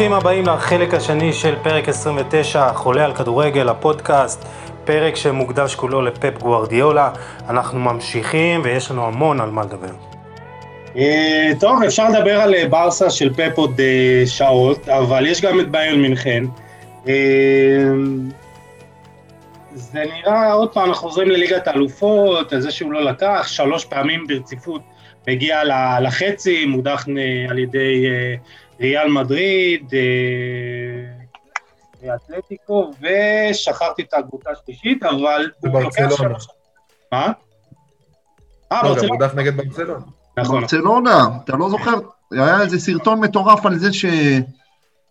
ברוכים הבאים לחלק השני של פרק 29, חולה על כדורגל, הפודקאסט, פרק שמוקדש כולו לפפ גוארדיולה. אנחנו ממשיכים ויש לנו המון על מה לדבר. אה, טוב, אפשר לדבר על אה, ברסה של פפ עוד אה, שעות, אבל יש גם את ביירן מינכן. זה נראה, עוד פעם, אנחנו חוזרים לליגת האלופות, על זה שהוא לא לקח, שלוש פעמים ברציפות מגיע לחצי, מודח על ידי ריאל מדריד, אתלטיקו, ושכחתי את הקבוצה השלישית, אבל הוא שלוש... מה? אה, ברצלונה. הוא מודח נגד ברצלונה. נכון. ברצלונה, אתה לא זוכר, היה איזה סרטון מטורף על זה ש...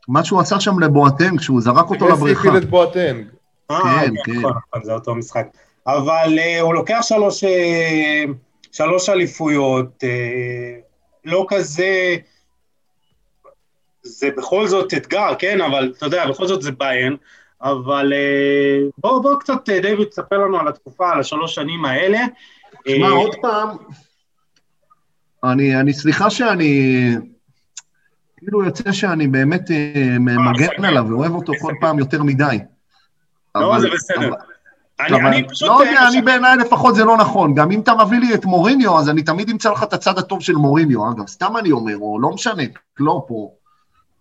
מה שהוא עשה שם לבואטנג, כשהוא זרק אותו לבריכה. הפעיל את בואטנג. כן, כן. כן. נכון, נכון, זה אותו משחק. אבל הוא לוקח שלוש, שלוש אליפויות, uh, לא כזה... זה בכל זאת אתגר, כן, אבל אתה יודע, בכל זאת זה ביין, אבל בואו בוא קצת, דיוויד, תספר לנו על התקופה, על השלוש שנים האלה. שמע, עוד פעם, אני, אני סליחה שאני, כאילו יוצא שאני באמת אה, מגן עליו ואוהב אותו כל פעם יותר מדי. לא, זה בסדר. אני, פשוט... לא יודע, אני בעיניי לפחות זה לא נכון. גם אם אתה מביא לי את מוריניו, אז אני תמיד אמצא לך את הצד הטוב של מוריניו. אגב, סתם אני אומר, או לא משנה, לא פה.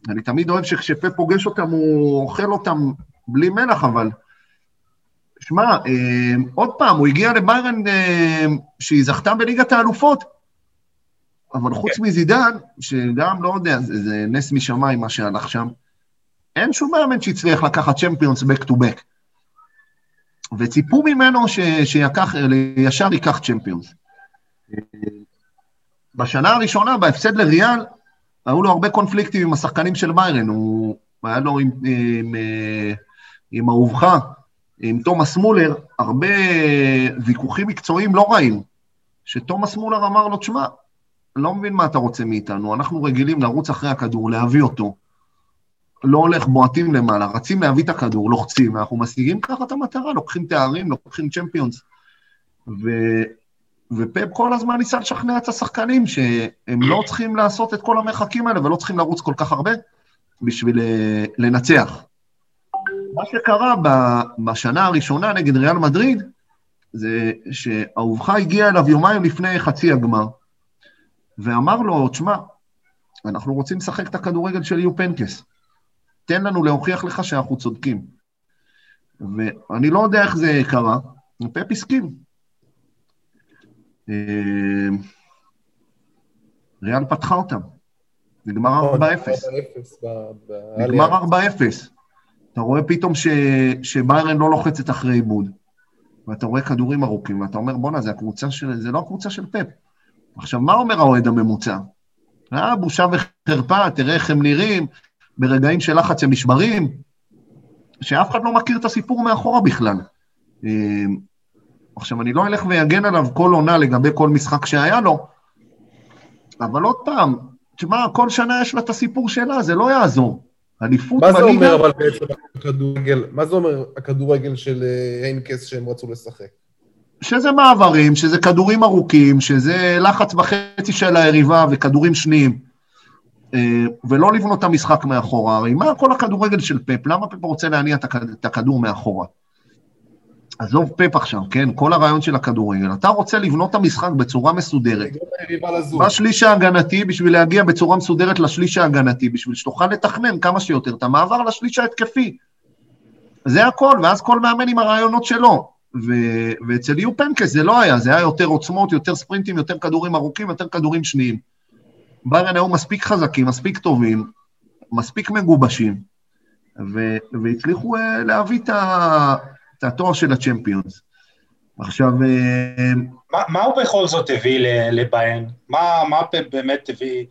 אני תמיד אוהב שכשפה פוגש אותם, הוא אוכל אותם בלי מלח, אבל... שמע, אה, עוד פעם, הוא הגיע לביירן אה, שהיא זכתה בליגת האלופות. אבל חוץ כן. מזידן, שגם, לא יודע, זה, זה נס משמיים מה שהלך שם, אין שום מאמן שהצליח לקחת צ'מפיונס back to back. וציפו ממנו ש, שיקח, ישר ייקח צ'מפיונס. בשנה הראשונה, בהפסד לריאל, היו לו הרבה קונפליקטים עם השחקנים של ביירן, הוא היה לו עם, עם, עם אהובך, עם תומאס מולר, הרבה ויכוחים מקצועיים לא רעים, שתומאס מולר אמר לו, תשמע, לא מבין מה אתה רוצה מאיתנו, אנחנו רגילים לרוץ אחרי הכדור, להביא אותו. לא הולך, בועטים למעלה, רצים להביא את הכדור, לוחצים, אנחנו משיגים ככה את המטרה, לוקחים תארים, לוקחים צ'מפיונס. ו... ופפ כל הזמן ניסה לשכנע את השחקנים שהם לא צריכים לעשות את כל המרחקים האלה ולא צריכים לרוץ כל כך הרבה בשביל אה, לנצח. מה שקרה בשנה הראשונה נגד ריאל מדריד, זה שאהובך הגיע אליו יומיים לפני חצי הגמר, ואמר לו, תשמע, אנחנו רוצים לשחק את הכדורגל של יו פנקס. תן לנו להוכיח לך שאנחנו צודקים. ואני לא יודע איך זה קרה, ופפ הסכים. אה, ריאל פתחה אותם. נגמר 4-0. נכון, נגמר 4-0. אתה רואה פתאום ש... שביירן לא לוחצת אחרי עיבוד, ואתה רואה כדורים ארוכים, ואתה אומר, בואנה, זה של... זה לא הקבוצה של פפ. עכשיו, מה אומר האוהד הממוצע? אה, בושה וחרפה, תראה איך הם נראים, ברגעים של לחץ הם נשברים, שאף אחד לא מכיר את הסיפור מאחורה בכלל. אה, עכשיו, אני לא אלך ויגן עליו כל עונה לגבי כל משחק שהיה לו, אבל עוד פעם, תשמע, כל שנה יש לה את הסיפור שלה, זה לא יעזור. אליפות בליגה... מה זה אומר אבל בעצם הכדורגל, מה זה אומר הכדורגל של היינקס אה, שהם רצו לשחק? שזה מעברים, שזה כדורים ארוכים, שזה לחץ בחצי של היריבה וכדורים שניים, ולא לבנות את המשחק מאחורה. הרי מה כל הכדורגל של פפ? למה פפ רוצה להניע את הכדור מאחורה? עזוב פפ עכשיו, כן? כל הרעיון של הכדורגל. אתה רוצה לבנות את המשחק בצורה מסודרת. בשליש ההגנתי, בשביל להגיע בצורה מסודרת לשליש ההגנתי, בשביל שתוכל לתכנן כמה שיותר את המעבר לשליש ההתקפי. זה הכל, ואז כל מאמן עם הרעיונות שלו. ו- ואצל יו פנקס זה לא היה, זה היה יותר עוצמות, יותר ספרינטים, יותר כדורים ארוכים, יותר כדורים שניים. ביירן היו מספיק חזקים, מספיק טובים, מספיק מגובשים, ו- והצליחו uh, להביא את, ה- את התואר של הצ'מפיונס. עכשיו... Uh, מה, מה הוא בכל זאת הביא לביירן? מה, מה באמת הביא...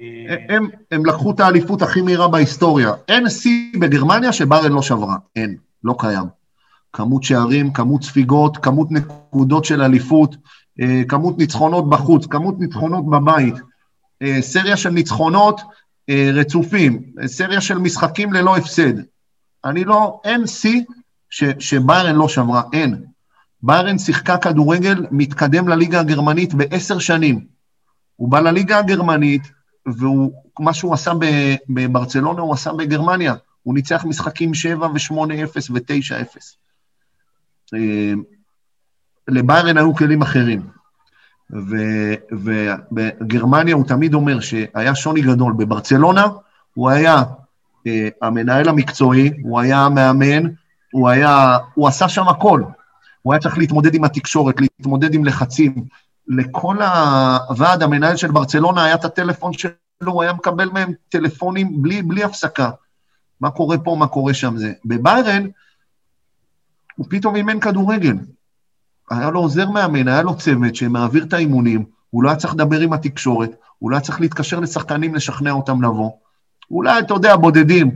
אה, הם, הם לקחו את האליפות הכי מהירה בהיסטוריה. אין שיא בגרמניה שביירן לא שברה, אין, לא קיים. כמות שערים, כמות ספיגות, כמות נקודות של אליפות, אה, כמות ניצחונות בחוץ, כמות ניצחונות בבית, אה, סריה של ניצחונות אה, רצופים, סריה של משחקים ללא הפסד. אני לא, אין שיא שביירן לא שברה, אין. ביירן שיחקה כדורגל מתקדם לליגה הגרמנית בעשר שנים. הוא בא לליגה הגרמנית, ומה שהוא עשה בברצלונה, הוא עשה בגרמניה. הוא ניצח משחקים 7 ו-8-0 ו-9-0. לביירן היו כלים אחרים. ובגרמניה הוא תמיד אומר שהיה שוני גדול. בברצלונה הוא היה uh, המנהל המקצועי, הוא היה המאמן, הוא היה, הוא עשה שם הכל. הוא היה צריך להתמודד עם התקשורת, להתמודד עם לחצים. לכל הוועד המנהל של ברצלונה היה את הטלפון שלו, הוא היה מקבל מהם טלפונים בלי, בלי הפסקה. מה קורה פה, מה קורה שם זה. בביירן, הוא פתאום אימן כדורגל. היה לו עוזר מאמן, היה לו צוות שמעביר את האימונים, הוא לא היה צריך לדבר עם התקשורת, הוא לא היה צריך להתקשר לשחקנים, לשכנע אותם לבוא. אולי, אתה יודע, בודדים.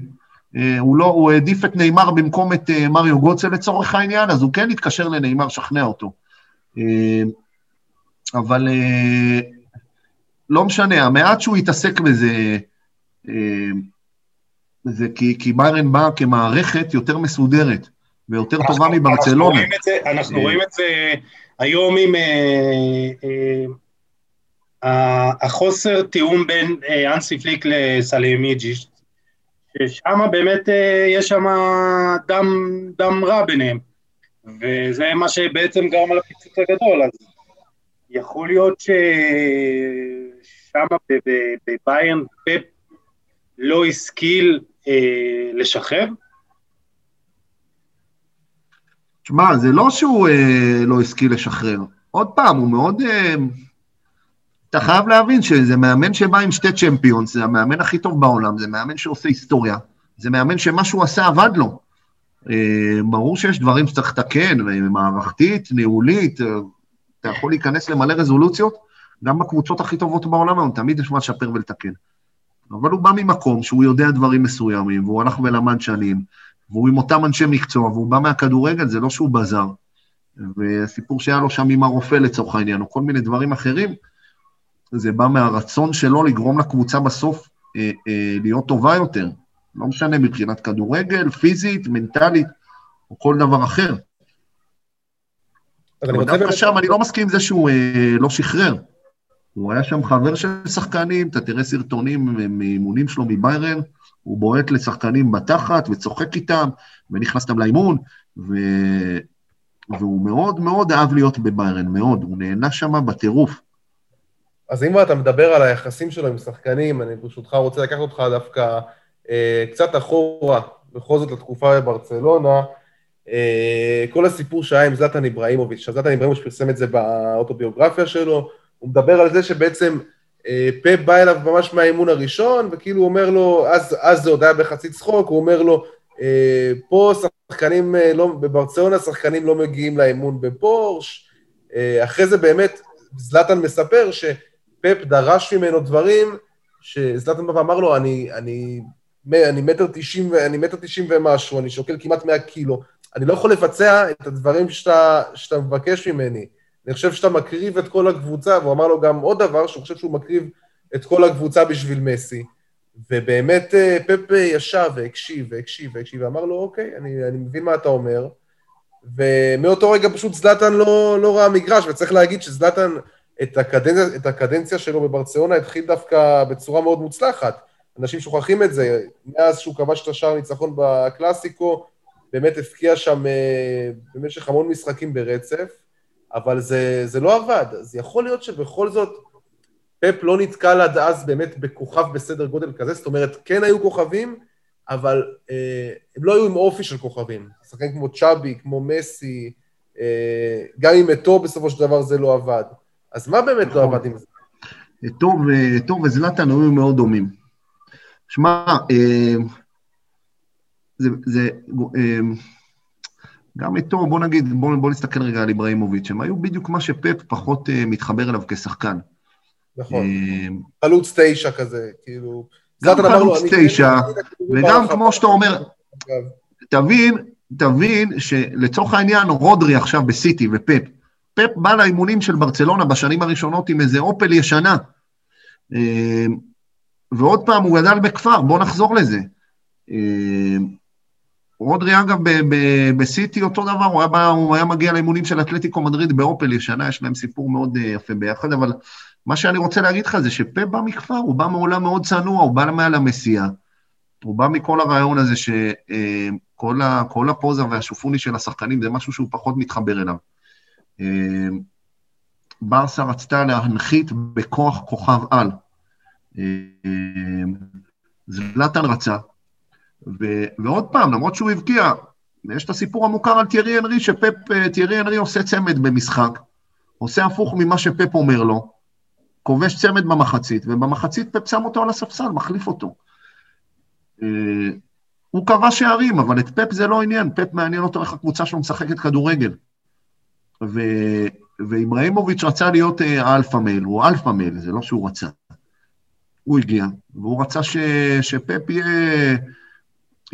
אה, הוא לא, הוא העדיף את נאמר במקום את אה, מריו גוצה לצורך העניין, אז הוא כן התקשר לנאמר, שכנע אותו. אה, אבל לא משנה, המעט שהוא התעסק בזה, זה כי, כי ביירן בא כמערכת יותר מסודרת. ויותר טובה מברצלונה. אנחנו רואים את זה היום עם אה, אה, החוסר תיאום בין אה, אנסי פליק לסלימיג'י, ששם באמת יש שם דם, דם רע ביניהם, וזה מה שבעצם גרם על הפיצוץ הגדול, אז יכול להיות ששם בביירן פפ לא השכיל לשחרר? תשמע, זה לא שהוא אה, לא השכיל לשחרר. עוד פעם, הוא מאוד... אה, אתה חייב להבין שזה מאמן שבא עם שתי צ'מפיונס, זה המאמן הכי טוב בעולם, זה מאמן שעושה היסטוריה, זה מאמן שמה שהוא עשה עבד לו. אה, ברור שיש דברים שצריך לתקן, מערכתית, ניהולית, אה, אתה יכול להיכנס למלא רזולוציות, גם בקבוצות הכי טובות בעולם היום, תמיד יש מה לשפר ולתקן. אבל הוא בא ממקום שהוא יודע דברים מסוימים, והוא הלך ולמד שנים, והוא עם אותם אנשי מקצוע, והוא בא מהכדורגל, זה לא שהוא בזר. והסיפור שהיה לו שם עם הרופא לצורך העניין, או כל מיני דברים אחרים, זה בא מהרצון שלו לגרום לקבוצה בסוף אה, אה, להיות טובה יותר. לא משנה מבחינת כדורגל, פיזית, מנטלית, או כל דבר אחר. אבל דווקא שם אני לא מסכים עם זה שהוא אה, לא שחרר. הוא היה שם חבר של שחקנים, אתה תראה סרטונים מאימונים שלו מביירן, הוא בועט לשחקנים בתחת וצוחק איתם, ונכנס איתם לאימון, ו... והוא מאוד מאוד אהב להיות בביירן, מאוד, הוא נהנה שם בטירוף. אז אם אתה מדבר על היחסים שלו עם שחקנים, אני ברשותך רוצה לקחת אותך דווקא אה, קצת אחורה, בכל זאת לתקופה בברצלונה, אה, כל הסיפור שהיה עם זלטן איבראימוביץ', זלטן איבראימוביץ' פרסם את זה באוטוביוגרפיה שלו, הוא מדבר על זה שבעצם פאפ בא אליו ממש מהאימון הראשון, וכאילו הוא אומר לו, אז, אז זה עוד היה בחצי צחוק, הוא אומר לו, אה, פה שחקנים, אה, לא, בברצלונה שחקנים לא מגיעים לאימון בפורש. אחרי זה באמת, זלטן מספר שפאפ דרש ממנו דברים, שזלטן בא לו, אני, אני, אני מטר תשעים, אני מטר תשעים ומשהו, אני שוקל כמעט מאה קילו, אני לא יכול לבצע את הדברים שאתה, שאתה מבקש ממני. אני חושב שאתה מקריב את כל הקבוצה, והוא אמר לו גם עוד דבר, שהוא חושב שהוא מקריב את כל הקבוצה בשביל מסי. ובאמת אה, פפ ישב והקשיב והקשיב והקשיב, ואמר לו, אוקיי, אני, אני מבין מה אתה אומר. ומאותו רגע פשוט זלאטן לא, לא ראה מגרש, וצריך להגיד שזלאטן, את הקדנציה, את הקדנציה שלו בברציונה התחיל דווקא בצורה מאוד מוצלחת. אנשים שוכחים את זה, מאז שהוא כבש את השער ניצחון בקלאסיקו, באמת הפקיע שם אה, במשך המון משחקים ברצף. אבל זה, זה לא עבד. אז יכול להיות שבכל זאת פפ לא נתקל עד אז באמת בכוכב בסדר גודל כזה, זאת אומרת, כן היו כוכבים, אבל אה, הם לא היו עם אופי של כוכבים. שחקנים כמו צ'אבי, כמו מסי, אה, גם עם אתו בסופו של דבר זה לא עבד. אז מה באמת לא נכון. לא עבד עם זה? אתו וזלטן היו מאוד דומים. שמע, אה, זה, זה אה, גם איתו, בוא נגיד, בוא, בוא נסתכל רגע על איבראימוביץ', הם היו בדיוק מה שפפ פחות uh, מתחבר אליו כשחקן. נכון, uh, חלוץ תשע כזה, כאילו... גם חלוץ תשע, וגם כמו שאתה אומר, תבין, תבין שלצורך העניין רודרי עכשיו בסיטי ופפ, פפ בא לאימונים של ברצלונה בשנים הראשונות עם איזה אופל ישנה. אה, ועוד פעם, הוא גדל בכפר, בואו נחזור לזה. רודרי, אגב, בסיטי אותו דבר, הוא היה, בא, הוא היה מגיע לאימונים של אתלטיקו מדריד באופל ישנה, יש להם סיפור מאוד אה, יפה ביחד, אבל מה שאני רוצה להגיד לך זה שפה בא מכפר, הוא בא מעולם מאוד צנוע, הוא בא מעל המסיעה. הוא בא מכל הרעיון הזה שכל אה, הפוזה והשופוני של השחקנים זה משהו שהוא פחות מתחבר אליו. אה, ברסה רצתה להנחית בכוח כוכב על. זלטן רצה, ו, ועוד פעם, למרות שהוא הבקיע, יש את הסיפור המוכר על תיארי אנרי, שפפ, תיארי אנרי עושה צמד במשחק, עושה הפוך ממה שפפ אומר לו, כובש צמד במחצית, ובמחצית פפ שם אותו על הספסל, מחליף אותו. אה, הוא קבע שערים, אבל את פפ זה לא עניין, פפ מעניין אותו איך הקבוצה שלו משחקת כדורגל. ו... ואיבראימוביץ' רצה להיות אה, ה alpha male, הוא alpha male, זה לא שהוא רצה. הוא הגיע, והוא רצה ש... שפפ יהיה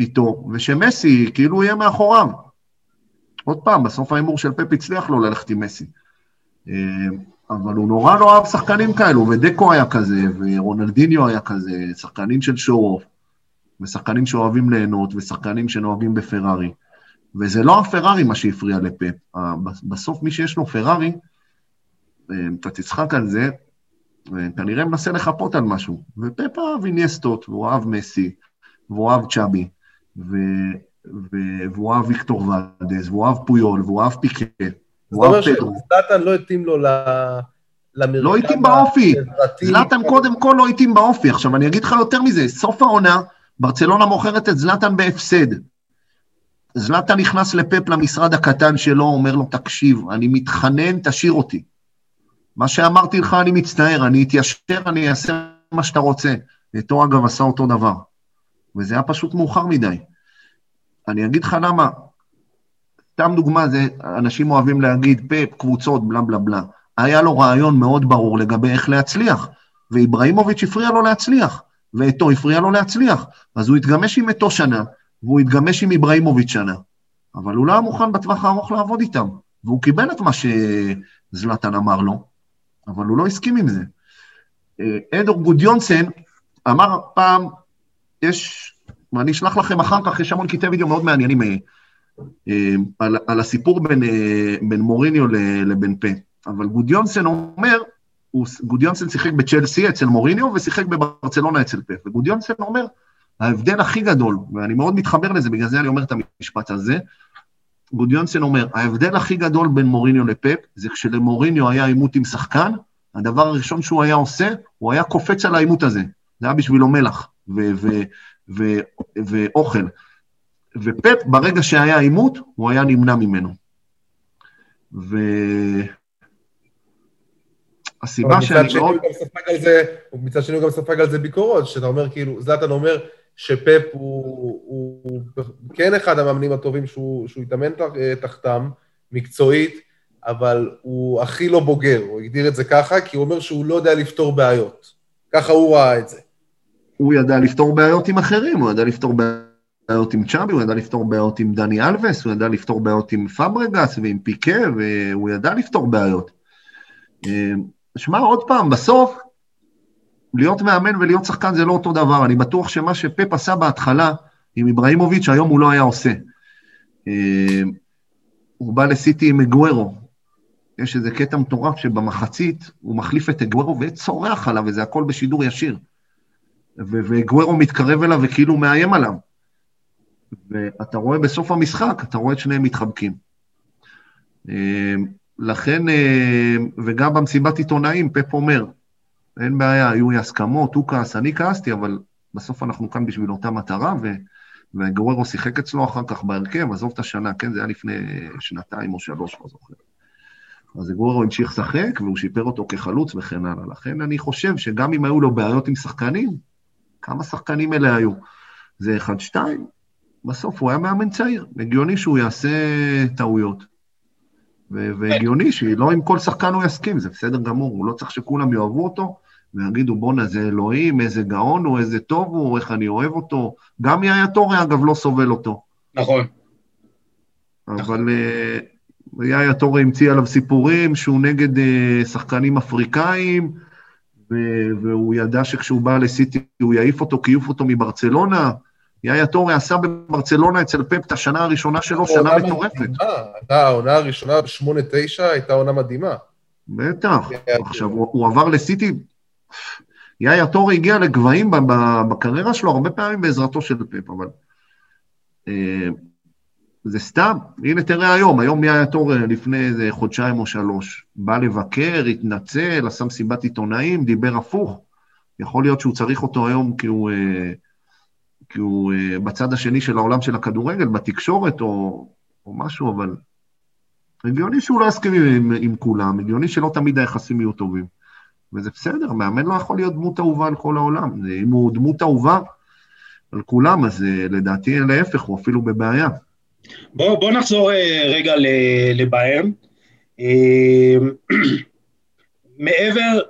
איתו, ושמסי כאילו יהיה מאחוריו. עוד פעם, בסוף ההימור של פפ הצליח לו ללכת עם מסי. אה, אבל הוא נורא לא אהב שחקנים כאלו, ודקו היה כזה, ורונלדיניו היה כזה, שחקנים של שואו-אוף, ושחקנים שאוהבים ליהנות, ושחקנים שנוהגים בפרארי. וזה לא הפרארי מה שהפריע לפפ. בסוף מי שיש לו פרארי, אה, אתה תצחק על זה, כנראה מנסה לחפות על משהו. ופפ אהב איניאסטות, והוא אהב מסי, והוא אהב צ'אבי, ו... ו... והוא אהב ויקטור ולדז, והוא אהב פויול, והוא אהב פיקה. זאת אומרת שזלאטן לא התאים לו ל... לא התאים באופי. זלאטן קודם כל לא התאים באופי. עכשיו, אני אגיד לך יותר מזה, סוף העונה, ברצלונה מוכרת את זלאטן בהפסד. זלאטן נכנס לפפ למשרד הקטן שלו, אומר לו, תקשיב, אני מתחנן, תשאיר אותי. מה שאמרתי לך, אני מצטער, אני אתיישר, אני אעשה מה שאתה רוצה. ואיתו, אגב, עשה אותו דבר. וזה היה פשוט מאוחר מדי. אני אגיד לך למה, סתם דוגמה, זה, אנשים אוהבים להגיד, פאפ, קבוצות, בלה בלה בלה. היה לו רעיון מאוד ברור לגבי איך להצליח, ואיבראימוביץ' הפריע לו להצליח, ואתו הפריע לו להצליח. אז הוא התגמש עם אתו שנה, והוא התגמש עם איבראימוביץ' שנה. אבל הוא לא היה מוכן בטווח הארוך לעבוד איתם, והוא קיבל את מה שזלטן אמר לו, אבל הוא לא הסכים עם זה. אה, איידור גודיונסן אמר פעם, יש, ואני אשלח לכם אחר כך, יש המון קטעי וידאו מאוד מעניינים אה, אה, על, על הסיפור בין, אה, בין מוריניו לבין פפ. אבל גודיונסן אומר, הוא, גודיונסן שיחק בצ'לסי אצל מוריניו ושיחק בברצלונה אצל פפ. וגודיונסן אומר, ההבדל הכי גדול, ואני מאוד מתחבר לזה, בגלל זה אני אומר את המשפט הזה, גודיונסן אומר, ההבדל הכי גדול בין מוריניו לפפ, זה כשלמוריניו היה עימות עם שחקן, הדבר הראשון שהוא היה עושה, הוא היה קופץ על העימות הזה. זה היה בשבילו מלח ואוכל. ופפ, ברגע שהיה עימות, הוא היה נמנע ממנו. והסיבה שאני מאוד... מצד שני הוא גם ספג על זה ביקורות, שאתה אומר, כאילו, זלאטן אומר שפפ הוא, הוא, הוא כן אחד המאמנים הטובים שהוא, שהוא התאמן תחתם, מקצועית, אבל הוא הכי לא בוגר, הוא הגדיר את זה ככה, כי הוא אומר שהוא לא יודע לפתור בעיות. ככה הוא ראה את זה. הוא ידע לפתור בעיות עם אחרים, הוא ידע לפתור בעיות... עם צ'אבי, הוא ידע לפתור בעיות עם דני אלווס, הוא ידע לפתור בעיות עם פאברגס ועם פיקה, והוא ידע לפתור בעיות. אה, שמע, עוד פעם, בסוף, להיות מאמן ולהיות שחקן זה לא אותו דבר. אני בטוח שמה שפפ עשה בהתחלה עם אברהימוביץ', היום הוא לא היה עושה. אה, הוא בא לסיטי עם אגוורו. יש איזה קטע מטורף שבמחצית הוא מחליף את אגוורו וצורח עליו, וזה הכל בשידור ישיר. ואגוורו מתקרב אליו וכאילו מאיים עליו. ואתה רואה בסוף המשחק, אתה רואה את שניהם מתחבקים. אה, לכן, אה, וגם במסיבת עיתונאים, פפ אומר, אין בעיה, היו לי הסכמות, הוא כעס, אני כעסתי, אבל בסוף אנחנו כאן בשביל אותה מטרה, ו... וגוררו שיחק אצלו אחר כך בהרכב, עזוב את השנה, כן, זה היה לפני שנתיים או שלוש, לא זוכר. אז גוררו המשיך לשחק, והוא שיפר אותו כחלוץ וכן הלאה. לכן אני חושב שגם אם היו לו בעיות עם שחקנים, כמה שחקנים אלה היו? זה אחד-שתיים, בסוף הוא היה מאמן צעיר, הגיוני שהוא יעשה טעויות. והגיוני שלא עם כל שחקן הוא יסכים, זה בסדר גמור, הוא לא צריך שכולם יאהבו אותו ויגידו, בואנה, זה אלוהים, איזה גאון הוא, איזה טוב הוא, איך אני אוהב אותו. גם יאיה טורי, אגב, לא סובל אותו. נכון. אבל uh, יאיה טורי המציא עליו סיפורים שהוא נגד uh, שחקנים אפריקאים, והוא ידע שכשהוא בא לסיטי הוא יעיף אותו, כי יעיף אותו מברצלונה. יאיה טורי עשה בברצלונה אצל פפ את השנה הראשונה שלו, שנה מטורפת. העונה הראשונה ב-8-9, הייתה עונה מדהימה. בטח. עכשיו, הוא, עבר לסיטי, יאיה טורי הגיע לגבהים בקריירה שלו הרבה פעמים בעזרתו של פפ, אבל... זה סתם, הנה תראה היום, היום יאיה טורי לפני איזה חודשיים או שלוש, בא לבקר, התנצל, עשה מסיבת עיתונאים, דיבר הפוך. יכול להיות שהוא צריך אותו היום כי הוא, אה, כי הוא אה, בצד השני של העולם של הכדורגל, בתקשורת או, או משהו, אבל הגיוני שהוא לא יסכים עם, עם כולם, הגיוני שלא תמיד היחסים יהיו טובים. וזה בסדר, מאמן לא יכול להיות דמות אהובה על כל העולם. אם הוא דמות אהובה על כולם, אז אה, לדעתי להפך, הוא אפילו בבעיה. בוא, בוא נחזור אה, רגע לביירן. אה, מעבר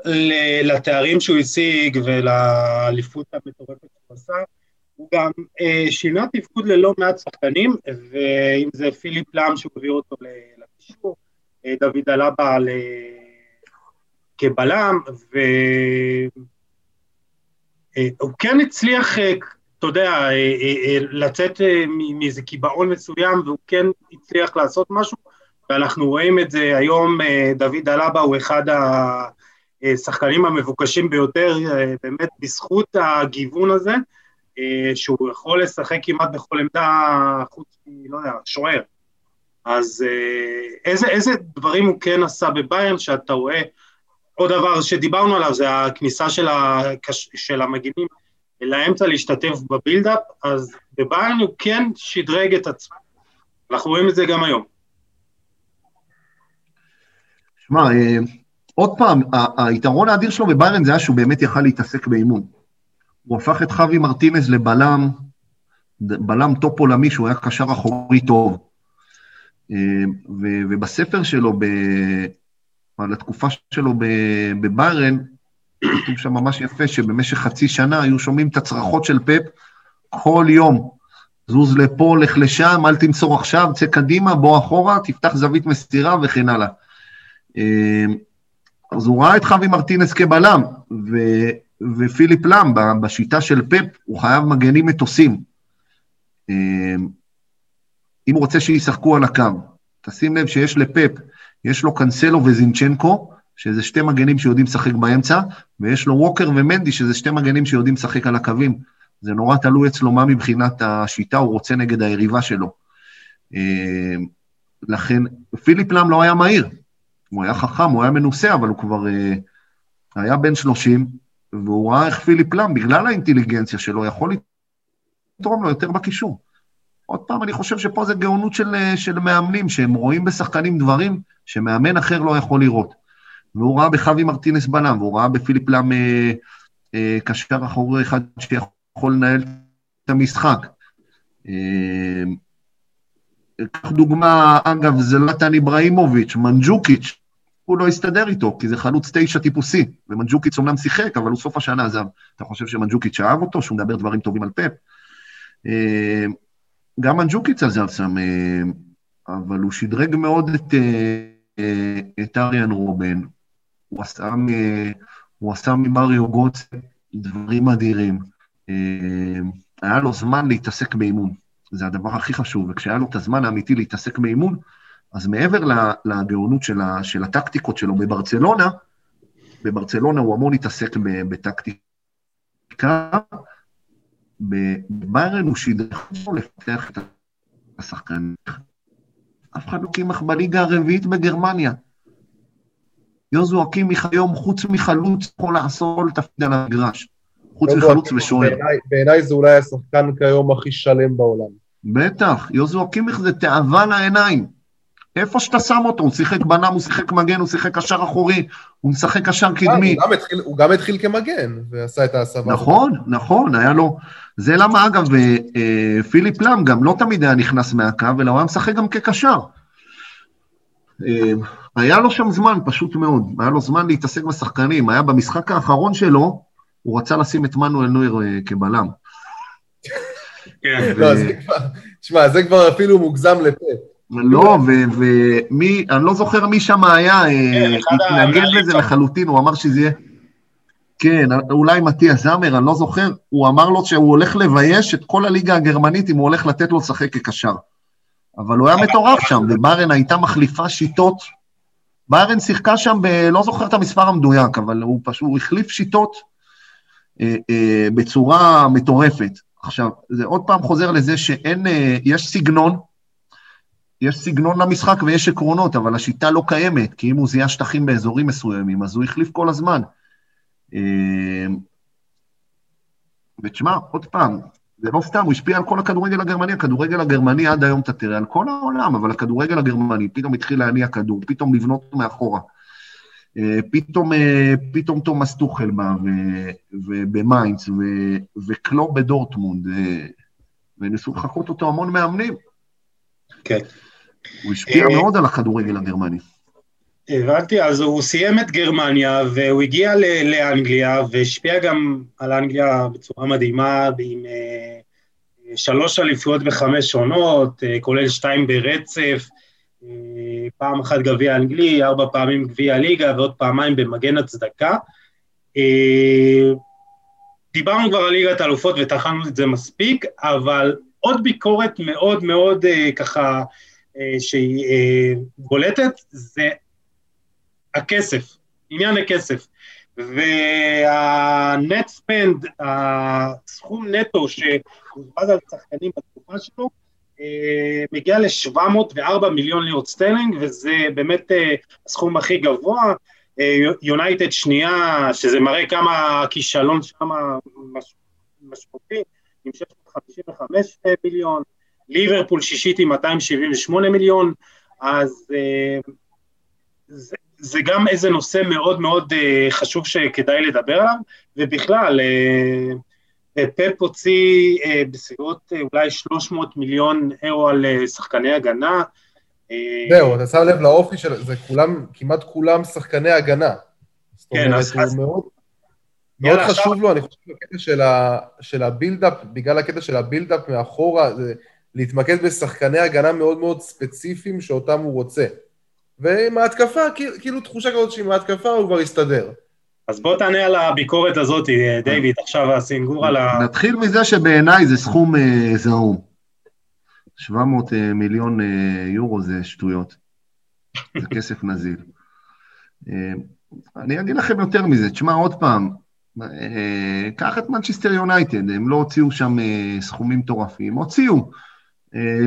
לתארים שהוא השיג ולאליפות המטורפת שהוא עשה, הוא גם אה, שינה תפקוד ללא מעט שחקנים, ואם זה פיליפ לאם שהוא הביא אותו לקישור, דוד אלבה כבלם, והוא כן הצליח, אתה יודע, אה, אה, לצאת אה, מאיזה קיבעון מסוים, והוא כן הצליח לעשות משהו, ואנחנו רואים את זה היום, דוד אלבה הוא אחד השחקנים המבוקשים ביותר, באמת בזכות הגיוון הזה, שהוא יכול לשחק כמעט בכל עמדה חוץ מ... לא יודע, שוער. אז איזה, איזה דברים הוא כן עשה בביירן שאתה רואה? עוד דבר שדיברנו עליו זה הכניסה של, הקש... של המגינים לאמצע להשתתף בבילדאפ, אז בביירן הוא כן שדרג את עצמו. אנחנו רואים את זה גם היום. שמע, עוד פעם, היתרון האדיר שלו בביירן זה היה שהוא באמת יכל להתעסק באימון. הוא הפך את חווי מרטינז לבלם, בלם טופ עולמי שהוא היה קשר אחורי טוב. ובספר שלו. על התקופה שלו בביירן, כתוב שם ממש יפה שבמשך חצי שנה היו שומעים את הצרחות של פפ כל יום. זוז לפה, לך לשם, אל תמסור עכשיו, צא קדימה, בוא אחורה, תפתח זווית מסתירה וכן הלאה. אז הוא ראה את חווי מרטינס כבלם, ו, ופיליפ לאם, בשיטה של פפ, הוא חייב מגנים מטוסים. אמ, אם הוא רוצה שישחקו על הקו, תשים לב שיש לפפ, יש לו קנסלו וזינצ'נקו, שזה שתי מגנים שיודעים לשחק באמצע, ויש לו ווקר ומנדי, שזה שתי מגנים שיודעים לשחק על הקווים. זה נורא תלוי אצלו מה מבחינת השיטה הוא רוצה נגד היריבה שלו. אמ, לכן, פיליפ לאם לא היה מהיר, הוא היה חכם, הוא היה מנוסה, אבל הוא כבר uh, היה בן 30, והוא ראה איך פיליפ לאם, בגלל האינטליגנציה שלו, יכול לתרום לו יותר בקישור. עוד פעם, אני חושב שפה זה גאונות של, של מאמנים, שהם רואים בשחקנים דברים שמאמן אחר לא יכול לראות. והוא ראה בחווי מרטינס בלם, והוא ראה בפיליפ לאם אה, אה, קשר אחורי אחד שיכול לנהל את המשחק. אה, קח דוגמה, אגב, זה נתן איבראימוביץ', מנג'וקיץ', הוא לא הסתדר איתו, כי זה חלוץ תשע טיפוסי, ומנג'וקיץ' אומנם שיחק, אבל הוא סוף השנה עזב. אתה חושב שמנג'וקיץ' אהב אותו, שהוא מדבר דברים טובים על פאפ? גם מנג'וקיץ' עזב שם, אבל הוא שדרג מאוד את, את אריאן רובן. הוא עשה, הוא עשה ממריו גוץ דברים אדירים. היה לו זמן להתעסק באימון. זה הדבר הכי חשוב, וכשהיה לו את הזמן האמיתי להתעסק באימון, אז מעבר לגאונות של, ה, של הטקטיקות שלו בברצלונה, בברצלונה הוא אמור להתעסק בטקטיקה, בביירן הוא שידך לפתח את השחקן. אף אחד לא קימח בליגה הרביעית בגרמניה. יוזו אקימיך היום, חוץ מחלוץ, יכול לעשות כל תפקיד על המגרש. חוץ מחלוץ ושוער. בעיניי זה אולי השחקן כיום הכי שלם בעולם. בטח, יוזו אקימיך זה תאווה לעיניים. איפה שאתה שם אותו, הוא שיחק בנם, הוא שיחק מגן, הוא שיחק קשר אחורי, הוא משחק קשר קדמי. הוא גם התחיל, הוא גם התחיל כמגן, ועשה את ההסבה. נכון, נכון, היה לו... זה למה, אגב, פיליפ לאם גם לא תמיד היה נכנס מהקו, אלא הוא היה משחק גם כקשר. היה לו שם זמן, פשוט מאוד. היה לו זמן להתעסק בשחקנים. היה במשחק האחרון שלו, הוא רצה לשים את מנואל נויר כבלם. כן. תשמע, זה כבר אפילו מוגזם לפה. לא, ומי, אני לא זוכר מי שם היה, כן, התנגד לזה לחלוטין, הוא אמר שזה יהיה... כן, אולי מתיאס זאמר, אני לא זוכר, הוא אמר לו שהוא הולך לבייש את כל הליגה הגרמנית אם הוא הולך לתת לו לשחק כקשר. אבל הוא היה מטורף שם, ובארן הייתה מחליפה שיטות ביירן שיחקה שם, ב, לא זוכר את המספר המדויק, אבל הוא פשוט, הוא החליף שיטות אה, אה, בצורה מטורפת. עכשיו, זה עוד פעם חוזר לזה שאין, אה, יש סגנון, יש סגנון למשחק ויש עקרונות, אבל השיטה לא קיימת, כי אם הוא זיהה שטחים באזורים מסוימים, אז הוא החליף כל הזמן. אה, ותשמע, עוד פעם, זה לא סתם, הוא השפיע על כל הכדורגל הגרמני, הכדורגל הגרמני עד היום אתה תראה, על כל העולם, אבל הכדורגל הגרמני פתאום התחיל להניע כדור, פתאום לבנות מאחורה. אה, פתאום, אה, פתאום תומאס טוכל בא, ובמיינץ, וקלופ בדורטמונד, וניסו לחקות אותו המון מאמנים. כן. הוא השפיע מאוד על הכדורגל הגרמני. הבנתי, אז הוא סיים את גרמניה והוא הגיע לאנגליה והשפיע גם על אנגליה בצורה מדהימה עם אה, שלוש אליפויות בחמש עונות, אה, כולל שתיים ברצף, uh, פעם אחת גביע אנגלי, ארבע פעמים גביע ליגה ועוד פעמיים במגן הצדקה. Uh, דיברנו כבר על ליגת האלופות וטחנו את זה מספיק, אבל עוד ביקורת מאוד מאוד uh, ככה uh, שהיא uh, בולטת, זה הכסף, עניין הכסף. והנט ספנד, הסכום נטו שהוזבז על צרכנים בתקופה שלו, אה, מגיע ל-704 מיליון לירות סטרלינג, וזה באמת אה, הסכום הכי גבוה. יונייטד אה, שנייה, שזה מראה כמה הכישלון שם משמעותי, עם 655 מיליון, ליברפול שישית עם 278 מיליון, אז זה, זה גם איזה נושא מאוד מאוד אה, חשוב שכדאי לדבר עליו, ובכלל, אה, פפ הוציא אה, בסביבות אה, אולי 300 מיליון אירו על אה, שחקני הגנה. זהו, אתה שם לב לאופי של זה, כולם, כמעט כולם שחקני הגנה. כן, אז... הוא מאוד, מאוד חשוב לו, אני חושב, הקטע של, ה, של ה build-up, בגלל הקטע של ה build-up מאחורה, זה להתמקד בשחקני הגנה מאוד מאוד ספציפיים שאותם הוא רוצה. ועם ההתקפה, כאילו תחושה כזאת שעם ההתקפה הוא כבר יסתדר. אז בוא תענה על הביקורת הזאת, דיוויד, עכשיו הסינגור על ה... נתחיל מזה שבעיניי זה סכום אה, זעום. 700 אה, מיליון אה, יורו זה שטויות. זה כסף נזיל. אני אגיד לכם יותר מזה, תשמע עוד פעם, קח את מנצ'סטר יונייטד, הם לא הוציאו שם סכומים מטורפים, הוציאו.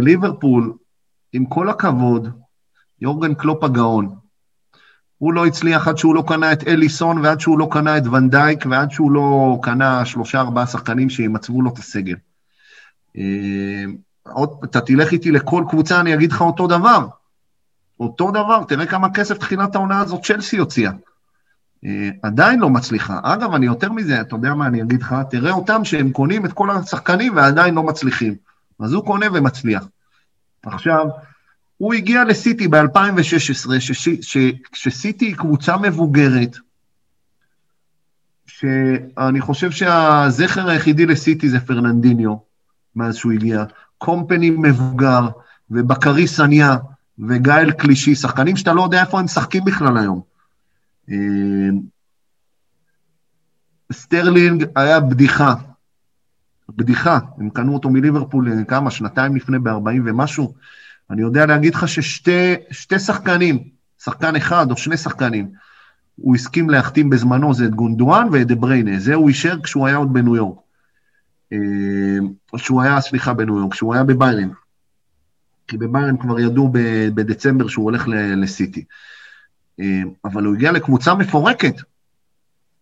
ליברפול, עם כל הכבוד, יורגן קלופ הגאון. הוא לא הצליח עד שהוא לא קנה את אליסון, ועד שהוא לא קנה את ונדייק, ועד שהוא לא קנה שלושה ארבעה שחקנים שימצבו לו את הסגל. אה, עוד, אתה תלך איתי לכל קבוצה, אני אגיד לך אותו דבר. אותו דבר, תראה כמה כסף תחילת העונה הזאת צ'לסי הוציאה. אה, עדיין לא מצליחה. אגב, אני יותר מזה, אתה יודע מה אני אגיד לך? תראה אותם שהם קונים את כל השחקנים ועדיין לא מצליחים. אז הוא קונה ומצליח. עכשיו, הוא הגיע לסיטי ב-2016, כשסיטי היא קבוצה מבוגרת, שאני חושב שהזכר היחידי לסיטי זה פרננדיניו, מאז שהוא הגיע. קומפני מבוגר, ובקארי סאניה, וגאל קלישי, שחקנים שאתה לא יודע איפה הם משחקים בכלל היום. אה, סטרלינג היה בדיחה. בדיחה, הם קנו אותו מליברפול אה, כמה, שנתיים לפני ב-40 ומשהו, אני יודע להגיד לך ששתי שחקנים, שחקן אחד או שני שחקנים, הוא הסכים להחתים בזמנו, זה את גונדואן ואת דה בריינה. זה הוא אישר כשהוא היה עוד בניו יורק. אה, כשהוא היה, סליחה, בניו יורק, כשהוא היה בביירן. כי בביירן כבר ידעו בדצמבר שהוא הולך לסיטי. אה, אבל הוא הגיע לקבוצה מפורקת.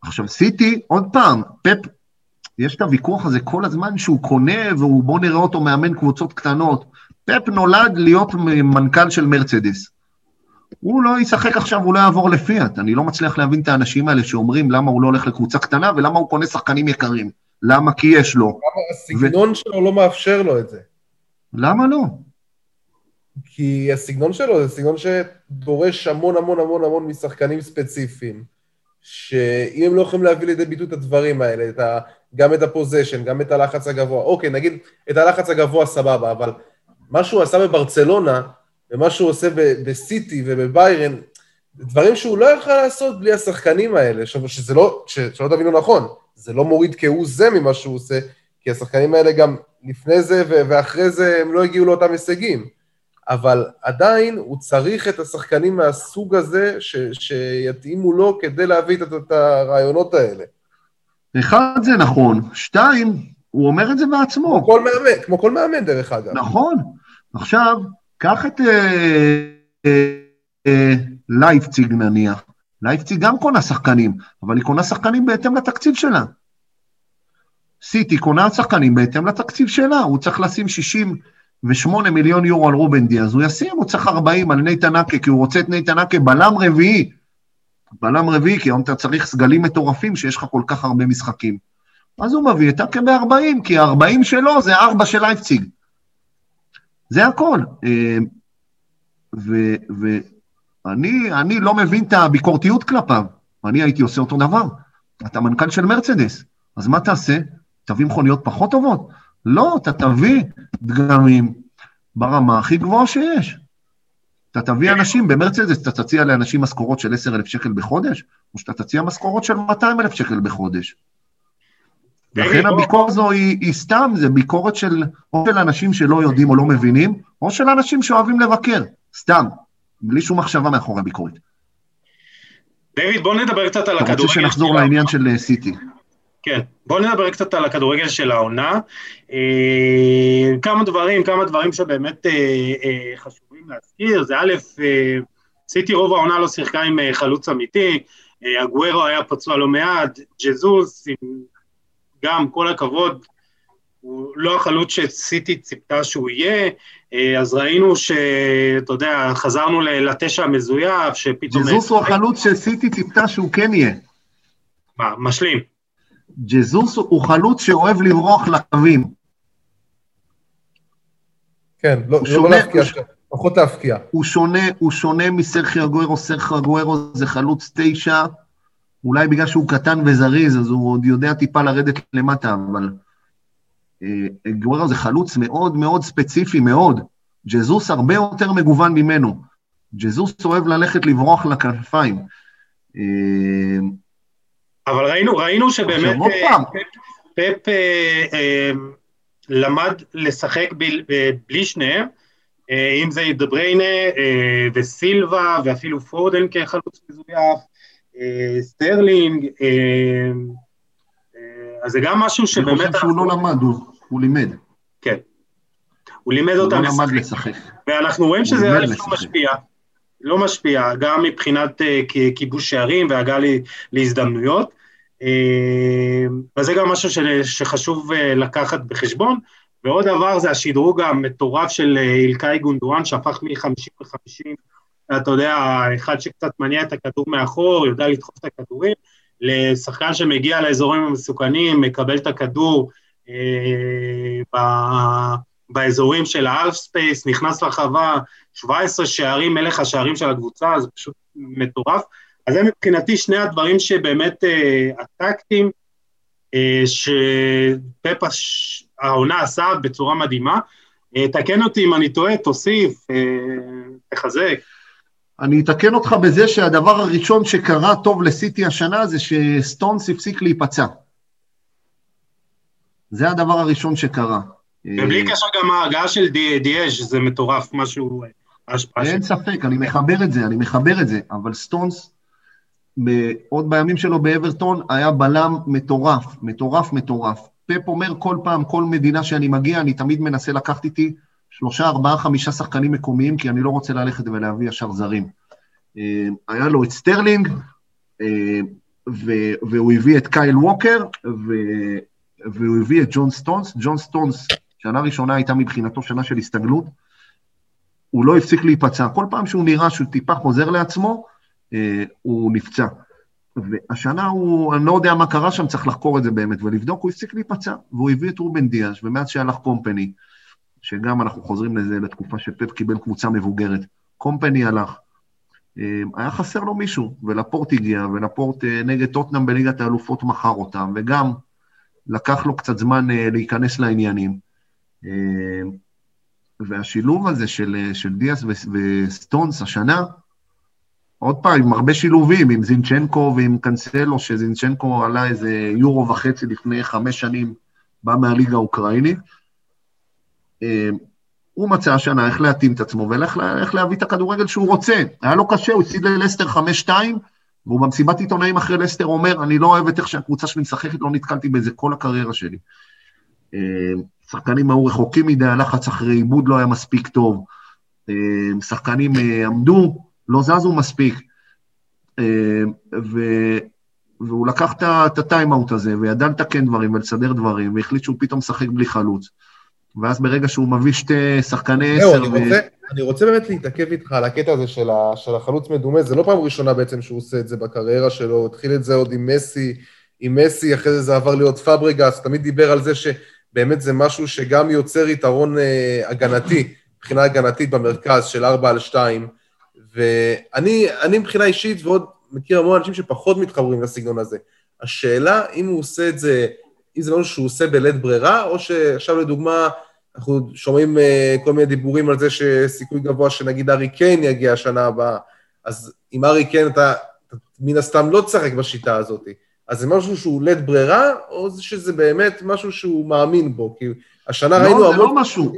עכשיו, סיטי, עוד פעם, פפ, יש את הוויכוח הזה כל הזמן שהוא קונה, והוא בוא נראה אותו מאמן קבוצות קטנות. פפ נולד להיות מנכ"ל של מרצדס. הוא לא ישחק עכשיו, הוא לא יעבור לפיאט. אני לא מצליח להבין את האנשים האלה שאומרים למה הוא לא הולך לקבוצה קטנה ולמה הוא קונה שחקנים יקרים. למה? כי יש לו. למה הסגנון ו... שלו לא מאפשר לו את זה? למה לא? כי הסגנון שלו זה סגנון שדורש המון המון המון המון משחקנים ספציפיים, שאם הם לא יכולים להביא לידי ביטוי את הדברים האלה, את ה... גם את הפוזיישן, גם את הלחץ הגבוה, אוקיי, נגיד את הלחץ הגבוה סבבה, אבל מה שהוא עשה בברצלונה, ומה שהוא עושה בסיטי ובביירן, דברים שהוא לא יכול לעשות בלי השחקנים האלה, שזה לא, שלא תבינו נכון, זה לא מוריד כהוא זה ממה שהוא עושה, כי השחקנים האלה גם לפני זה ואחרי זה הם לא הגיעו לאותם הישגים. אבל עדיין הוא צריך את השחקנים מהסוג הזה ש, שיתאימו לו כדי להביא את, את הרעיונות האלה. אחד, זה נכון. שתיים, הוא אומר את זה בעצמו. כמו כל מאמן, כמו כל מאמן דרך אגב. נכון. עכשיו, קח את אה, אה, אה, לייפציג נניח. לייפציג גם קונה שחקנים, אבל היא קונה שחקנים בהתאם לתקציב שלה. סיטי קונה שחקנים בהתאם לתקציב שלה, הוא צריך לשים 68 מיליון יורו על רובן דיאז, הוא ישים, הוא צריך 40 על נייתן אקה, כי הוא רוצה את נייתן אקה בלם רביעי. בלם רביעי, כי היום אתה צריך סגלים מטורפים שיש לך כל כך הרבה משחקים. אז הוא מביא את אקה ב-40, כי ה-40 שלו זה 4 של לייפציג. זה הכל. אה, ואני לא מבין את הביקורתיות כלפיו. אני הייתי עושה אותו דבר. אתה מנכ"ל של מרצדס, אז מה תעשה? תביא מכוניות פחות טובות? לא, אתה תביא דגמים ברמה הכי גבוהה שיש. אתה תביא אנשים במרצדס, אתה תציע לאנשים משכורות של 10,000 שקל בחודש, או שאתה תציע משכורות של 200,000 שקל בחודש. לכן הביקורת הזו היא, היא סתם, זה ביקורת של, או של אנשים שלא יודעים או לא מבינים, או של אנשים שאוהבים לבקר, סתם, בלי שום מחשבה מאחורי הביקורת. דיוויד, בוא נדבר קצת על הכדורגל. אתה רוצה שנחזור לעניין של אה, סיטי. כן, בואו נדבר קצת על הכדורגל של העונה. אה, כמה דברים, כמה דברים שבאמת אה, אה, חשובים להזכיר, זה א', אה, סיטי רוב העונה לא שיחקה עם אה, חלוץ אמיתי, אה, הגוורו היה פצוע לא מעט, ג'זוס, עם גם כל הכבוד, הוא לא החלוץ שסיטי ציפתה שהוא יהיה, אה, אז ראינו שאתה יודע, חזרנו לתשע המזויף, שפתאום... ג'זוס הוא החלוץ שסיטי ציפתה שהוא כן יהיה. מה, משלים. ג'זוס הוא חלוץ שאוהב לברוח לקווים. כן, לא, לא להפקיע, פחות להפקיע. הוא שונה, הוא שונה מסרחי אגוארו, סרחי אגוארו זה חלוץ תשע, אולי בגלל שהוא קטן וזריז, אז הוא עוד יודע טיפה לרדת למטה, אבל אה, אגוארו זה חלוץ מאוד מאוד ספציפי, מאוד. ג'זוס הרבה יותר מגוון ממנו. ג'זוס אוהב ללכת לברוח לכנפיים. אה, אבל ראינו, ראינו שבאמת אה, פפ אה, אה, למד לשחק בלי שניהם, אם זה דבריינה וסילבה ואפילו פורדן כחלוץ מזויף, סטרלינג, אז זה גם משהו שבאמת... אני חושב שהוא לא למד, הוא לימד. כן. הוא לימד אותם לשחק. הוא לא למד לשחק. ואנחנו רואים שזה לא משפיע. לא משפיע, גם מבחינת כיבוש שערים והגעה להזדמנויות. וזה גם משהו שחשוב לקחת בחשבון. ועוד דבר זה השדרוג המטורף של אילקאי גונדואן, שהפך מ-50 ל-50, אתה יודע, אחד שקצת מניע את הכדור מאחור, יודע לדחוף את הכדורים, לשחקן שמגיע לאזורים המסוכנים, מקבל את הכדור אה, באזורים של ה half space, נכנס לרחבה, 17 שערים, מלך השערים של הקבוצה, זה פשוט מטורף. אז זה מבחינתי שני הדברים שבאמת אה, הטקטים, אה, שפפה העונה עשה בצורה מדהימה. אה, תקן אותי אם אני טועה, תוסיף, אה, תחזק. אני אתקן אותך בזה שהדבר הראשון שקרה טוב לסיטי השנה זה שסטונס הפסיק להיפצע. זה הדבר הראשון שקרה. ובלי קשר גם ההגעה של דיאז זה מטורף, משהו, ההשפעה אין ספק, אני מחבר את זה, אני מחבר את זה, אבל סטונס, עוד בימים שלו באברטון, היה בלם מטורף, מטורף, מטורף. פפ אומר כל פעם, כל מדינה שאני מגיע, אני תמיד מנסה לקחת איתי שלושה, ארבעה, חמישה שחקנים מקומיים, כי אני לא רוצה ללכת ולהביא ישר זרים. אה, היה לו את סטרלינג, אה, והוא הביא את קייל ווקר, והוא הביא את ג'ון סטונס. ג'ון סטונס שנה ראשונה הייתה מבחינתו שנה של הסתגלות, הוא לא הפסיק להיפצע. כל פעם שהוא נראה שהוא טיפה חוזר לעצמו, אה, הוא נפצע. והשנה הוא, אני לא יודע מה קרה שם, צריך לחקור את זה באמת ולבדוק, הוא הפסיק להיפצע, והוא הביא את רובן דיאש, ומאז שהלך קומפני, שגם אנחנו חוזרים לזה לתקופה שפפ קיבל קבוצה מבוגרת, קומפני הלך, אה, היה חסר לו מישהו, ולפורט הגיע, ולפורט אה, נגד טוטנאם בליגת האלופות מכר אותם, וגם לקח לו קצת זמן להיכנס לעניינים. אה, והשילוב הזה של, אה, של דיאס וסטונס השנה, עוד פעם, עם הרבה שילובים, עם זינצ'נקו ועם קנסלו, שזינצ'נקו עלה איזה יורו וחצי לפני חמש שנים, בא מהליגה האוקראינית. אה, הוא מצא השנה איך להתאים את עצמו ואיך להביא את הכדורגל שהוא רוצה. היה לו קשה, הוא הפסיד ללסטר 5-2, והוא במסיבת עיתונאים אחרי לסטר אומר, אני לא אוהב איך שהקבוצה שלי משחקת, לא נתקלתי בזה כל הקריירה שלי. אה, שחקנים היו רחוקים מדי, הלחץ אחרי עיבוד לא היה מספיק טוב. אה, שחקנים אה, עמדו, לא זזו מספיק. ו... והוא לקח את הטיימאוט הזה, וידע לתקן דברים ולסדר דברים, והחליט שהוא פתאום משחק בלי חלוץ. ואז ברגע שהוא מביא שתי שחקני עשר... אני, ו... אני רוצה באמת להתעכב איתך על הקטע הזה של, ה, של החלוץ מדומה, זה לא פעם ראשונה בעצם שהוא עושה את זה בקריירה שלו, הוא התחיל את זה עוד עם מסי, עם מסי, אחרי זה זה עבר להיות פאברגס, תמיד דיבר על זה שבאמת זה משהו שגם יוצר יתרון אה, הגנתי, מבחינה הגנתית במרכז של 4 על 2, ואני מבחינה אישית ועוד מכיר המון אנשים שפחות מתחברים לסגנון הזה. השאלה אם הוא עושה את זה אם זה משהו שהוא עושה בלית ברירה, או שעכשיו לדוגמה, אנחנו שומעים אה, כל מיני דיבורים על זה שסיכוי גבוה שנגיד הארי קיין יגיע השנה הבאה, אז עם הארי קיין אתה, אתה מן הסתם לא תשחק בשיטה הזאת. אז זה משהו שהוא לית ברירה, או שזה באמת משהו שהוא מאמין בו? כי השנה לא, ראינו המון... לא, זה לא משהו.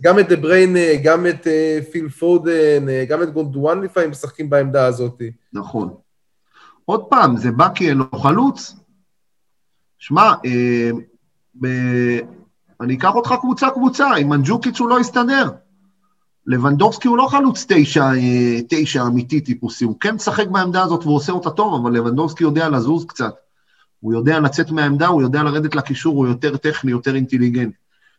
גם את, דה בריינה, גם את אה, פיל פודן, גם את גונדואן לפעמים משחקים בעמדה הזאת. נכון. עוד פעם, זה בא לו חלוץ, שמע, אה, ב- אני אקח אותך קבוצה-קבוצה, עם מנג'וקיץ' הוא לא יסתדר. לבנדובסקי הוא לא חלוץ תשע, אה, תשע אמיתי טיפוסי, הוא כן משחק בעמדה הזאת והוא עושה אותה טוב, אבל לבנדובסקי יודע לזוז קצת. הוא יודע לצאת מהעמדה, הוא יודע לרדת לקישור, הוא יותר טכני, יותר אינטליגנט.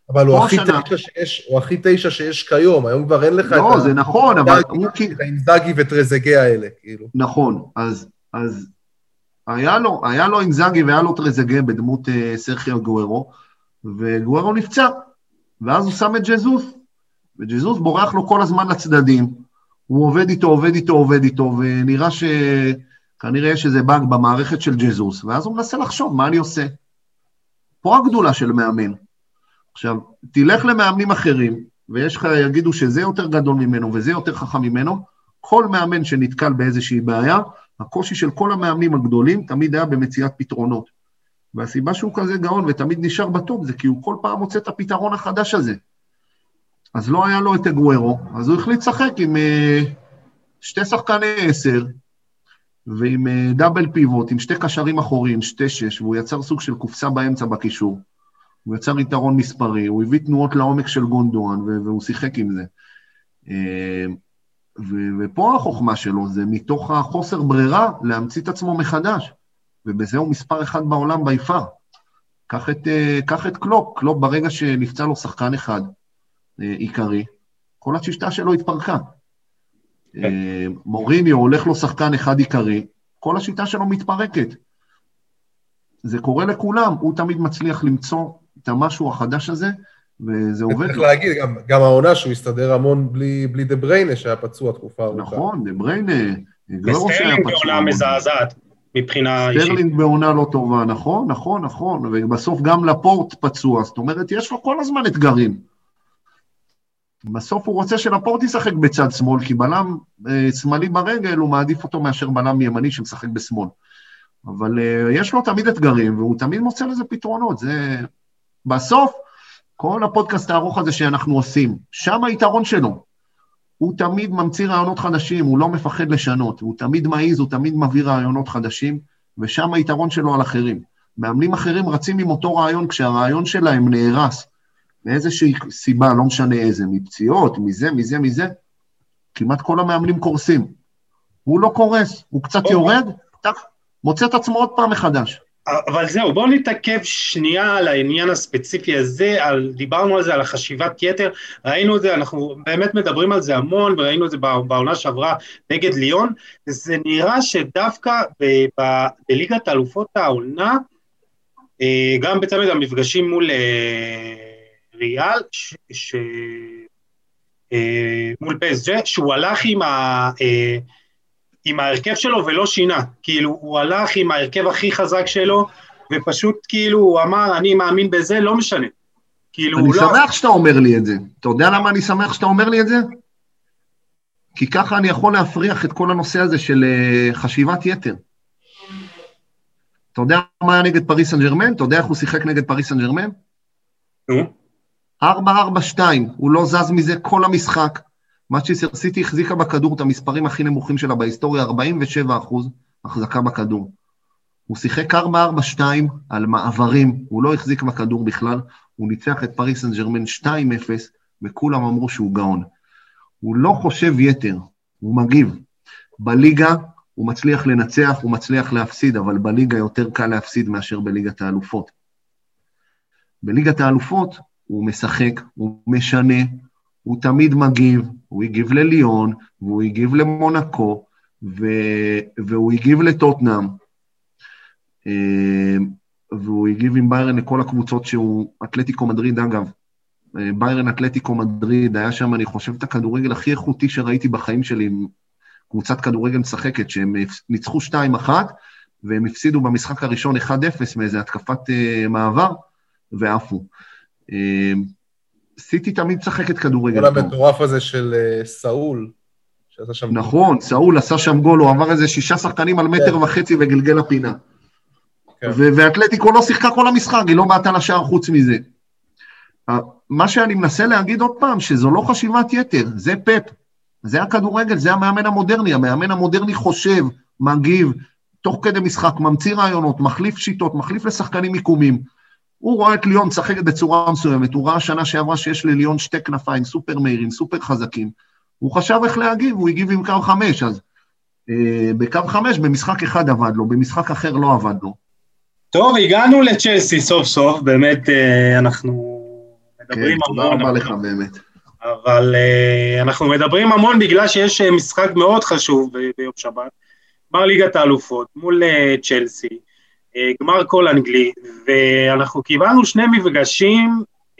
אבל הוא הכי, שנה... תשע שיש, הוא הכי תשע שיש כיום, היום כבר אין לך לא, את. לא, זה נכון, אבל. את האינזאגי וטרזגה האלה, כאילו. נכון, אז, אז היה לו, היה לו אינזאגי והיה לו טרזגה בדמות אה, סרחיו גוארו, וגוארו נפצע, ואז הוא שם את ג'זוס, וג'זוס בורח לו כל הזמן לצדדים, הוא עובד איתו, עובד איתו, עובד איתו, ונראה שכנראה יש איזה באג במערכת של ג'זוס, ואז הוא מנסה לחשוב, מה אני עושה? פה הגדולה של מאמן. עכשיו, תלך למאמנים אחרים, ויש לך, יגידו שזה יותר גדול ממנו וזה יותר חכם ממנו, כל מאמן שנתקל באיזושהי בעיה, הקושי של כל המאמנים הגדולים תמיד היה במציאת פתרונות. והסיבה שהוא כזה גאון ותמיד נשאר בטופ זה כי הוא כל פעם מוצא את הפתרון החדש הזה. אז לא היה לו את אגוורו, אז הוא החליט לשחק עם אה, שתי שחקני עשר ועם אה, double pivot, עם שתי קשרים אחוריים, שתי שש, והוא יצר סוג של קופסה באמצע בקישור. הוא יצר יתרון מספרי, הוא הביא תנועות לעומק של גונדואן והוא שיחק עם זה. ו- ופה החוכמה שלו זה מתוך החוסר ברירה להמציא את עצמו מחדש, ובזה הוא מספר אחד בעולם by far. קח את, אה, קח את קלופ, קלופ ברגע שנפצע לו שחקן אחד אה, עיקרי, כל השיטה שלו התפרקה. אה, מוריניו הולך לו שחקן אחד עיקרי, כל השיטה שלו מתפרקת. זה קורה לכולם, הוא תמיד מצליח למצוא את המשהו החדש הזה, וזה עובד. צריך להגיד, גם, גם העונה שהוא הסתדר המון בלי, בלי דה בריינה שהיה פצוע תקופה ארוכה. נכון, דה בריינה, וסטרלינג בעונה מזעזעת מבחינה אישית. סטרלינג בעונה לא טובה, נכון, נכון, נכון, ובסוף גם לפורט פצוע, זאת אומרת, יש לו כל הזמן אתגרים. בסוף הוא רוצה שלפורט ישחק בצד שמאל, כי בלם אה, שמאלי ברגל, הוא מעדיף אותו מאשר בלם ימני שמשחק בשמאל. אבל אה, יש לו תמיד אתגרים, והוא תמיד מוצא לזה פתרונות. זה... בסוף, כל הפודקאסט הארוך הזה שאנחנו עושים, שם היתרון שלו. הוא תמיד ממציא רעיונות חדשים, הוא לא מפחד לשנות, הוא תמיד מעז, הוא תמיד מביא רעיונות חדשים, ושם היתרון שלו על אחרים. מאמנים אחרים רצים עם אותו רעיון כשהרעיון שלהם נהרס, מאיזושהי סיבה, לא משנה איזה, מפציעות, מזה, מזה, מזה, כמעט כל המאמנים קורסים. הוא לא קורס, הוא קצת. יורד, מוצא את עצמו עוד פעם מחדש. אבל זהו, בואו נתעכב שנייה על העניין הספציפי הזה, על, דיברנו על זה, על החשיבת יתר, ראינו את זה, אנחנו באמת מדברים על זה המון, וראינו את זה בעונה שעברה נגד ליון, זה נראה שדווקא ב, ב, בליגת האלופות העונה, אה, גם בצמד המפגשים מול אה, ריאל, ש, ש, אה, מול פסג'ה, שהוא הלך עם ה... עם ההרכב שלו ולא שינה. כאילו, הוא הלך עם ההרכב הכי חזק שלו, ופשוט כאילו, הוא אמר, אני מאמין בזה, לא משנה. כאילו, אני לא... שמח שאתה אומר לי את זה. אתה יודע למה אני שמח שאתה אומר לי את זה? כי ככה אני יכול להפריח את כל הנושא הזה של uh, חשיבת יתר. אתה יודע מה היה נגד פריס סן ג'רמן? אתה יודע איך הוא שיחק נגד פריס סן ג'רמן? נו. 4-4-2, הוא לא זז מזה כל המשחק. מצ'סטר סיטי החזיקה בכדור את המספרים הכי נמוכים שלה בהיסטוריה, 47 אחוז החזקה בכדור. הוא שיחק 4-4-2 על מעברים, הוא לא החזיק בכדור בכלל, הוא ניצח את פריס סן ג'רמן 2-0, וכולם אמרו שהוא גאון. הוא לא חושב יתר, הוא מגיב. בליגה הוא מצליח לנצח, הוא מצליח להפסיד, אבל בליגה יותר קל להפסיד מאשר בליגת האלופות. בליגת האלופות הוא משחק, הוא משנה, הוא תמיד מגיב, הוא הגיב לליון, והוא הגיב למונקו, ו... והוא הגיב לטוטנאם, אה, והוא הגיב עם ביירן לכל הקבוצות שהוא, אתלטיקו מדריד אגב, אה, ביירן אתלטיקו מדריד, היה שם, אני חושב, את הכדורגל הכי איכותי שראיתי בחיים שלי, קבוצת כדורגל משחקת, שהם ניצחו 2-1, והם הפסידו במשחק הראשון 1-0 מאיזה התקפת uh, מעבר, ועפו. סיטי תמיד משחקת כדורגל. כל המטורף הזה של uh, סאול, שעשה שם... נכון, סאול עשה שם גול, הוא עבר איזה שישה שחקנים על מטר כן. וחצי וגלגל לפינה. כן. ואתלטיקו לא שיחקה כל המשחק, היא לא בעטה לשער חוץ מזה. מה שאני מנסה להגיד עוד פעם, שזו לא חשיבת יתר, זה פפ. זה הכדורגל, זה המאמן המודרני. המאמן המודרני חושב, מגיב, תוך כדי משחק, ממציא רעיונות, מחליף שיטות, מחליף לשחקנים מיקומים. הוא רואה את ליון משחקת בצורה מסוימת, הוא ראה שנה שעברה שיש לליון שתי כנפיים סופר מהירים, סופר חזקים. הוא חשב איך להגיב, הוא הגיב עם קו חמש, אז אה, בקו חמש במשחק אחד עבד לו, במשחק אחר לא עבד לו. טוב, הגענו לצ'לסי סוף סוף, באמת אה, אנחנו מדברים כן, המון. כן, תודה רבה לך באמת. אבל uh, אנחנו מדברים המון בגלל שיש uh, משחק מאוד חשוב ביום שבת, גמר ליגת האלופות מול uh, צ'לסי, גמר כל אנגלי, ואנחנו קיבלנו שני מפגשים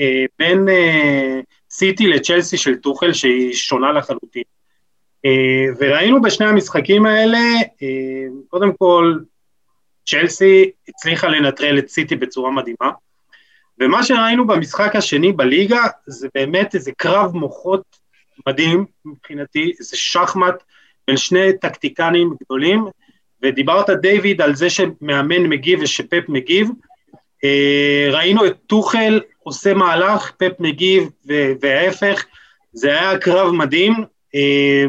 uh, בין uh, סיטי לצ'לסי של טוחל שהיא שונה לחלוטין. Uh, וראינו בשני המשחקים האלה, uh, קודם כל, צ'לסי הצליחה לנטרל את סיטי בצורה מדהימה. ומה שראינו במשחק השני בליגה זה באמת איזה קרב מוחות מדהים מבחינתי, זה שחמט בין שני טקטיקנים גדולים, ודיברת דיוויד על זה שמאמן מגיב ושפפ מגיב, אה, ראינו את טוחל עושה מהלך, פפ מגיב וההפך, זה היה קרב מדהים, אה,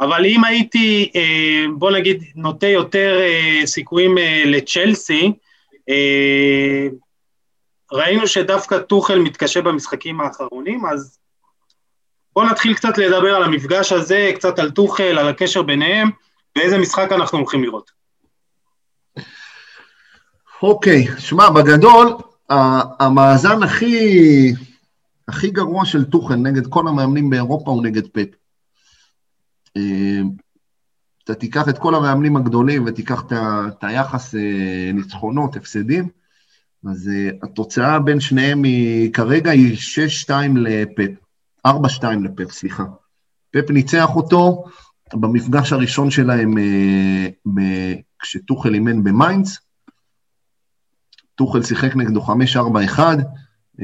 אבל אם הייתי, אה, בוא נגיד, נוטה יותר סיכויים לצ'לסי, ראינו שדווקא טוחל מתקשה במשחקים האחרונים, אז בואו נתחיל קצת לדבר על המפגש הזה, קצת על טוחל, על הקשר ביניהם, ואיזה משחק אנחנו הולכים לראות. אוקיי, okay, שמע, בגדול, המאזן הכי, הכי גרוע של טוחל נגד כל המאמנים באירופה הוא נגד פפ. אה, אתה תיקח את כל המאמנים הגדולים ותיקח את היחס אה, ניצחונות, הפסדים, אז אה, התוצאה בין שניהם היא, כרגע היא 6-2 לפפ, 4-2 לפפ, סליחה. פפ ניצח אותו במפגש הראשון שלהם אה, כשטוחל אימן במיינץ. טוחל שיחק נגדו 5-4-1, אה,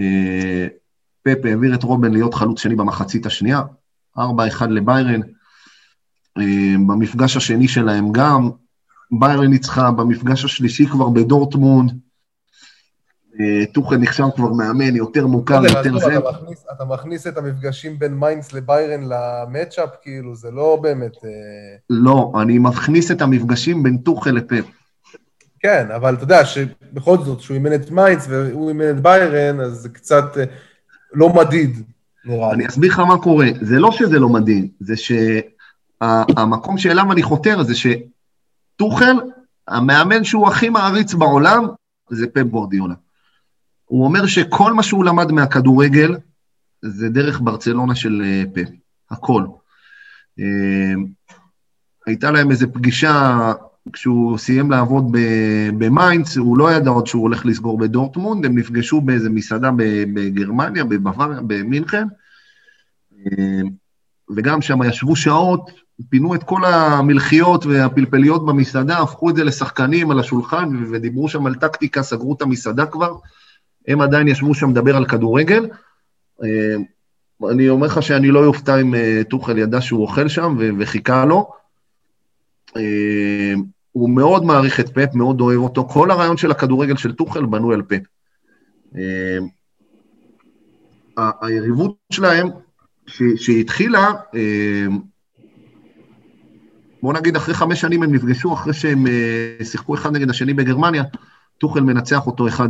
פפ העביר את רובן להיות חלוץ שני במחצית השנייה, 4-1 לביירן. אה, במפגש השני שלהם גם, ביירן ניצחה, במפגש השלישי כבר בדורטמונד, טוחל נחשב כבר מאמן יותר מוכר, יותר זה. אתה מכניס את המפגשים בין מיינץ לביירן ל matchup, כאילו, זה לא באמת... אה, לא, אני מכניס את המפגשים בין טוחל לפפ. כן, אבל אתה יודע שבכל זאת, שהוא אימן את מיינץ והוא אימן את ביירן, אז זה קצת אה, לא מדיד, נראה לי. אני אסביר לך מה קורה. זה לא שזה לא מדיד, זה שהמקום שאליו אני חותר זה שטוחל, המאמן שהוא הכי מעריץ בעולם, זה פפ גוורדיולה. הוא אומר שכל מה שהוא למד מהכדורגל זה דרך ברצלונה של אה, פפ, הכל. אה, הייתה להם איזו פגישה, כשהוא סיים לעבוד במיינץ, הוא לא ידע עוד שהוא הולך לסגור בדורטמונד, הם נפגשו באיזו מסעדה בגרמניה, בבוואריה, במינכן, אה, וגם שם ישבו שעות, פינו את כל המלחיות והפלפליות במסעדה, הפכו את זה לשחקנים על השולחן, ודיברו שם על טקטיקה, סגרו את המסעדה כבר. הם עדיין ישבו שם לדבר על כדורגל. אה, אני אומר לך שאני לא יופתע אם אה, טוחל ידע שהוא אוכל שם וחיכה לו. אה, הוא מאוד מעריך את פפ, מאוד אוהב אותו. כל הרעיון של הכדורגל של טוחל בנוי על פפ. היריבות שלהם, שהיא התחילה, אה, בוא נגיד אחרי חמש שנים הם נפגשו, אחרי שהם שיחקו אחד נגד השני בגרמניה, טוחל מנצח אותו 1-0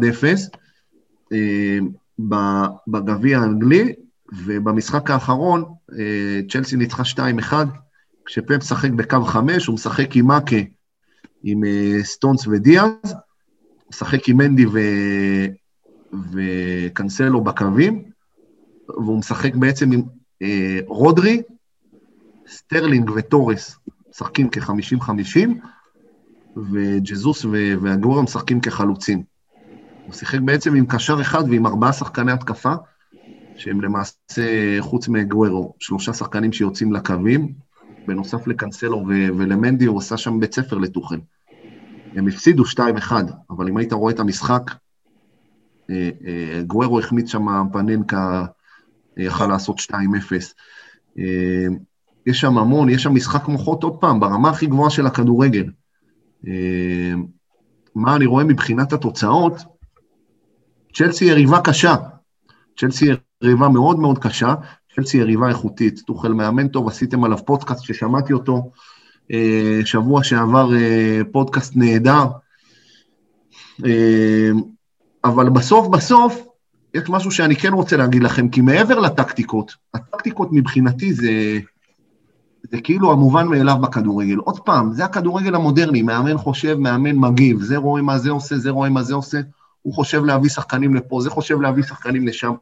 בגביע האנגלי, ובמשחק האחרון צ'לסי ניצחה 2-1, כשפפ משחק בקו 5, הוא משחק עם מאקה, עם סטונס ודיאז, משחק עם מנדי ו... וקנסלו בקווים, והוא משחק בעצם עם אה, רודרי, סטרלינג וטורס משחקים כ-50-50, וג'זוס ואגוארו משחקים כחלוצים. הוא שיחק בעצם עם קשר אחד ועם ארבעה שחקני התקפה, שהם למעשה, חוץ מאגוארו, שלושה שחקנים שיוצאים לקווים, בנוסף לקנסלו ולמנדי, הוא עשה שם בית ספר לטוחל. הם הפסידו 2-1, אבל אם היית רואה את המשחק, אה, אה, גוורו החמיץ שם פננקה, יכל לעשות 2-0. אה, יש שם המון, יש שם משחק מוחות עוד פעם, ברמה הכי גבוהה של הכדורגל. מה אני רואה מבחינת התוצאות? צ'לסי יריבה קשה. צ'לסי יריבה מאוד מאוד קשה, צ'לסי יריבה איכותית. תוכל מאמן טוב, עשיתם עליו פודקאסט ששמעתי אותו שבוע שעבר, פודקאסט נהדר. אבל בסוף בסוף, יש משהו שאני כן רוצה להגיד לכם, כי מעבר לטקטיקות, הטקטיקות מבחינתי זה, זה כאילו המובן מאליו בכדורגל. עוד פעם, זה הכדורגל המודרני, מאמן חושב, מאמן מגיב, זה רואה מה זה עושה, זה רואה מה זה עושה, הוא חושב להביא שחקנים לפה, זה חושב להביא שחקנים לשם.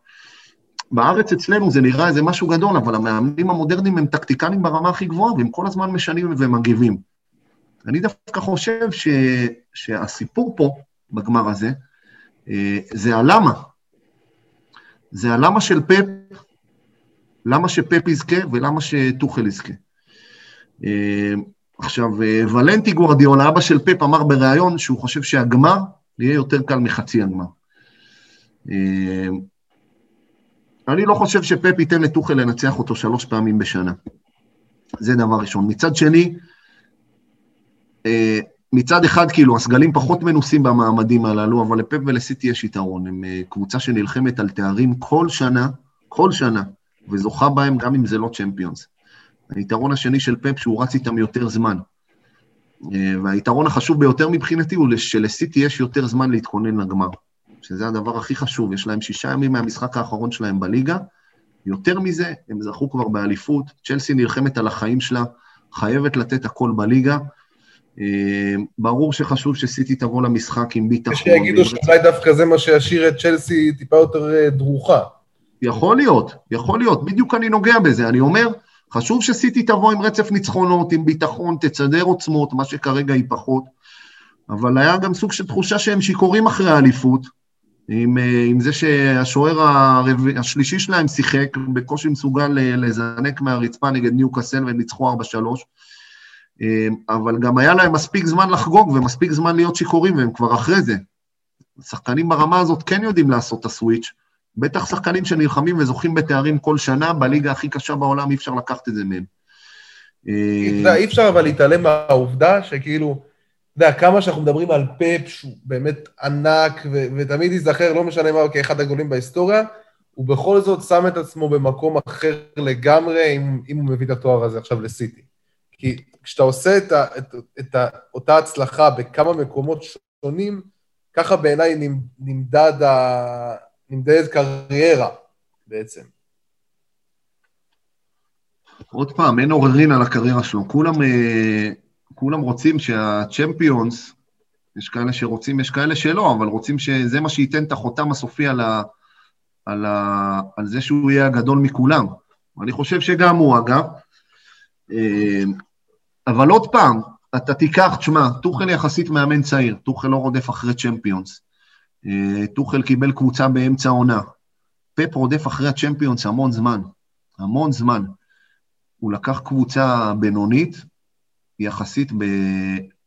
בארץ אצלנו זה נראה איזה משהו גדול, אבל המאמנים המודרניים הם טקטיקנים ברמה הכי גבוהה, והם כל הזמן משנים ומגיבים. אני דווקא חושב ש, שהסיפור פה, בגמר הזה, אה, זה הלמה. זה הלמה של פפ, למה שפפ יזכה ולמה שטוחל יזכה. אה, עכשיו, אה, ולנטי גוורדיאולה, אבא של פפ, אמר בריאיון שהוא חושב שהגמר יהיה יותר קל מחצי הגמר. אני לא חושב שפפ ייתן לטוחל לנצח אותו שלוש פעמים בשנה. זה דבר ראשון. מצד שני, מצד אחד, כאילו, הסגלים פחות מנוסים במעמדים הללו, אבל לפפ ולסיטי יש יתרון. הם אה, קבוצה שנלחמת על תארים כל שנה, כל שנה, וזוכה בהם גם אם זה לא צ'מפיונס. היתרון השני של פפ, שהוא רץ איתם יותר זמן. אה, והיתרון החשוב ביותר מבחינתי הוא שלסיטי יש יותר זמן להתכונן לגמר, שזה הדבר הכי חשוב. יש להם שישה ימים מהמשחק האחרון שלהם בליגה. יותר מזה, הם זכו כבר באליפות, צ'לסי נלחמת על החיים שלה, חייבת לתת הכל בליגה. אה, ברור שחשוב שסיטי תבוא למשחק עם ביטחון. יש שיגידו שאולי דווקא זה מה שישאיר את צ'לסי טיפה יותר אה, דרוכה. יכול להיות, יכול להיות, בדיוק אני נוגע בזה. אני אומר, חשוב שסיטי תבוא עם רצף ניצחונות, עם ביטחון, תצדר עוצמות, מה שכרגע היא פחות. אבל היה גם סוג של תחושה שהם שיכורים אחרי האליפות, עם, אה, עם זה שהשוער הרב... השלישי שלהם שיחק, בקושי מסוגל לזנק מהרצפה נגד ניו קאסל והם ניצחו 4-3. אמ, אבל גם היה להם מספיק זמן לחגוג ומספיק זמן להיות שיכורים, והם כבר אחרי זה. שחקנים ברמה הזאת כן יודעים לעשות את הסוויץ', בטח שחקנים שנלחמים וזוכים בתארים כל שנה, בליגה הכי קשה בעולם אי אפשר לקחת את זה מהם. אי אפשר אבל להתעלם מהעובדה שכאילו, אתה יודע, כמה שאנחנו מדברים על פאפ, שהוא באמת ענק, ו- ותמיד ייזכר, לא משנה מה, כאחד הגולים בהיסטוריה, הוא בכל זאת שם את עצמו במקום אחר לגמרי, אם, אם הוא מביא את התואר הזה עכשיו לסיטי. כי כשאתה עושה את, ה, את, את ה, אותה הצלחה בכמה מקומות שונים, ככה בעיניי נמדד ה, נמדדת קריירה בעצם. עוד פעם, אין עוררין על הקריירה שלו. כולם, אה, כולם רוצים שהצ'מפיונס, יש כאלה שרוצים, יש כאלה שלא, אבל רוצים שזה מה שייתן את החותם הסופי על, ה, על, ה, על זה שהוא יהיה הגדול מכולם. אני חושב שגם הוא, אגב. אה, אבל עוד פעם, אתה תיקח, תשמע, טוחל יחסית מאמן צעיר, טוחל לא רודף אחרי צ'מפיונס. אה, טוחל קיבל קבוצה באמצע העונה. פפ רודף אחרי הצ'מפיונס המון זמן, המון זמן. הוא לקח קבוצה בינונית, יחסית ב,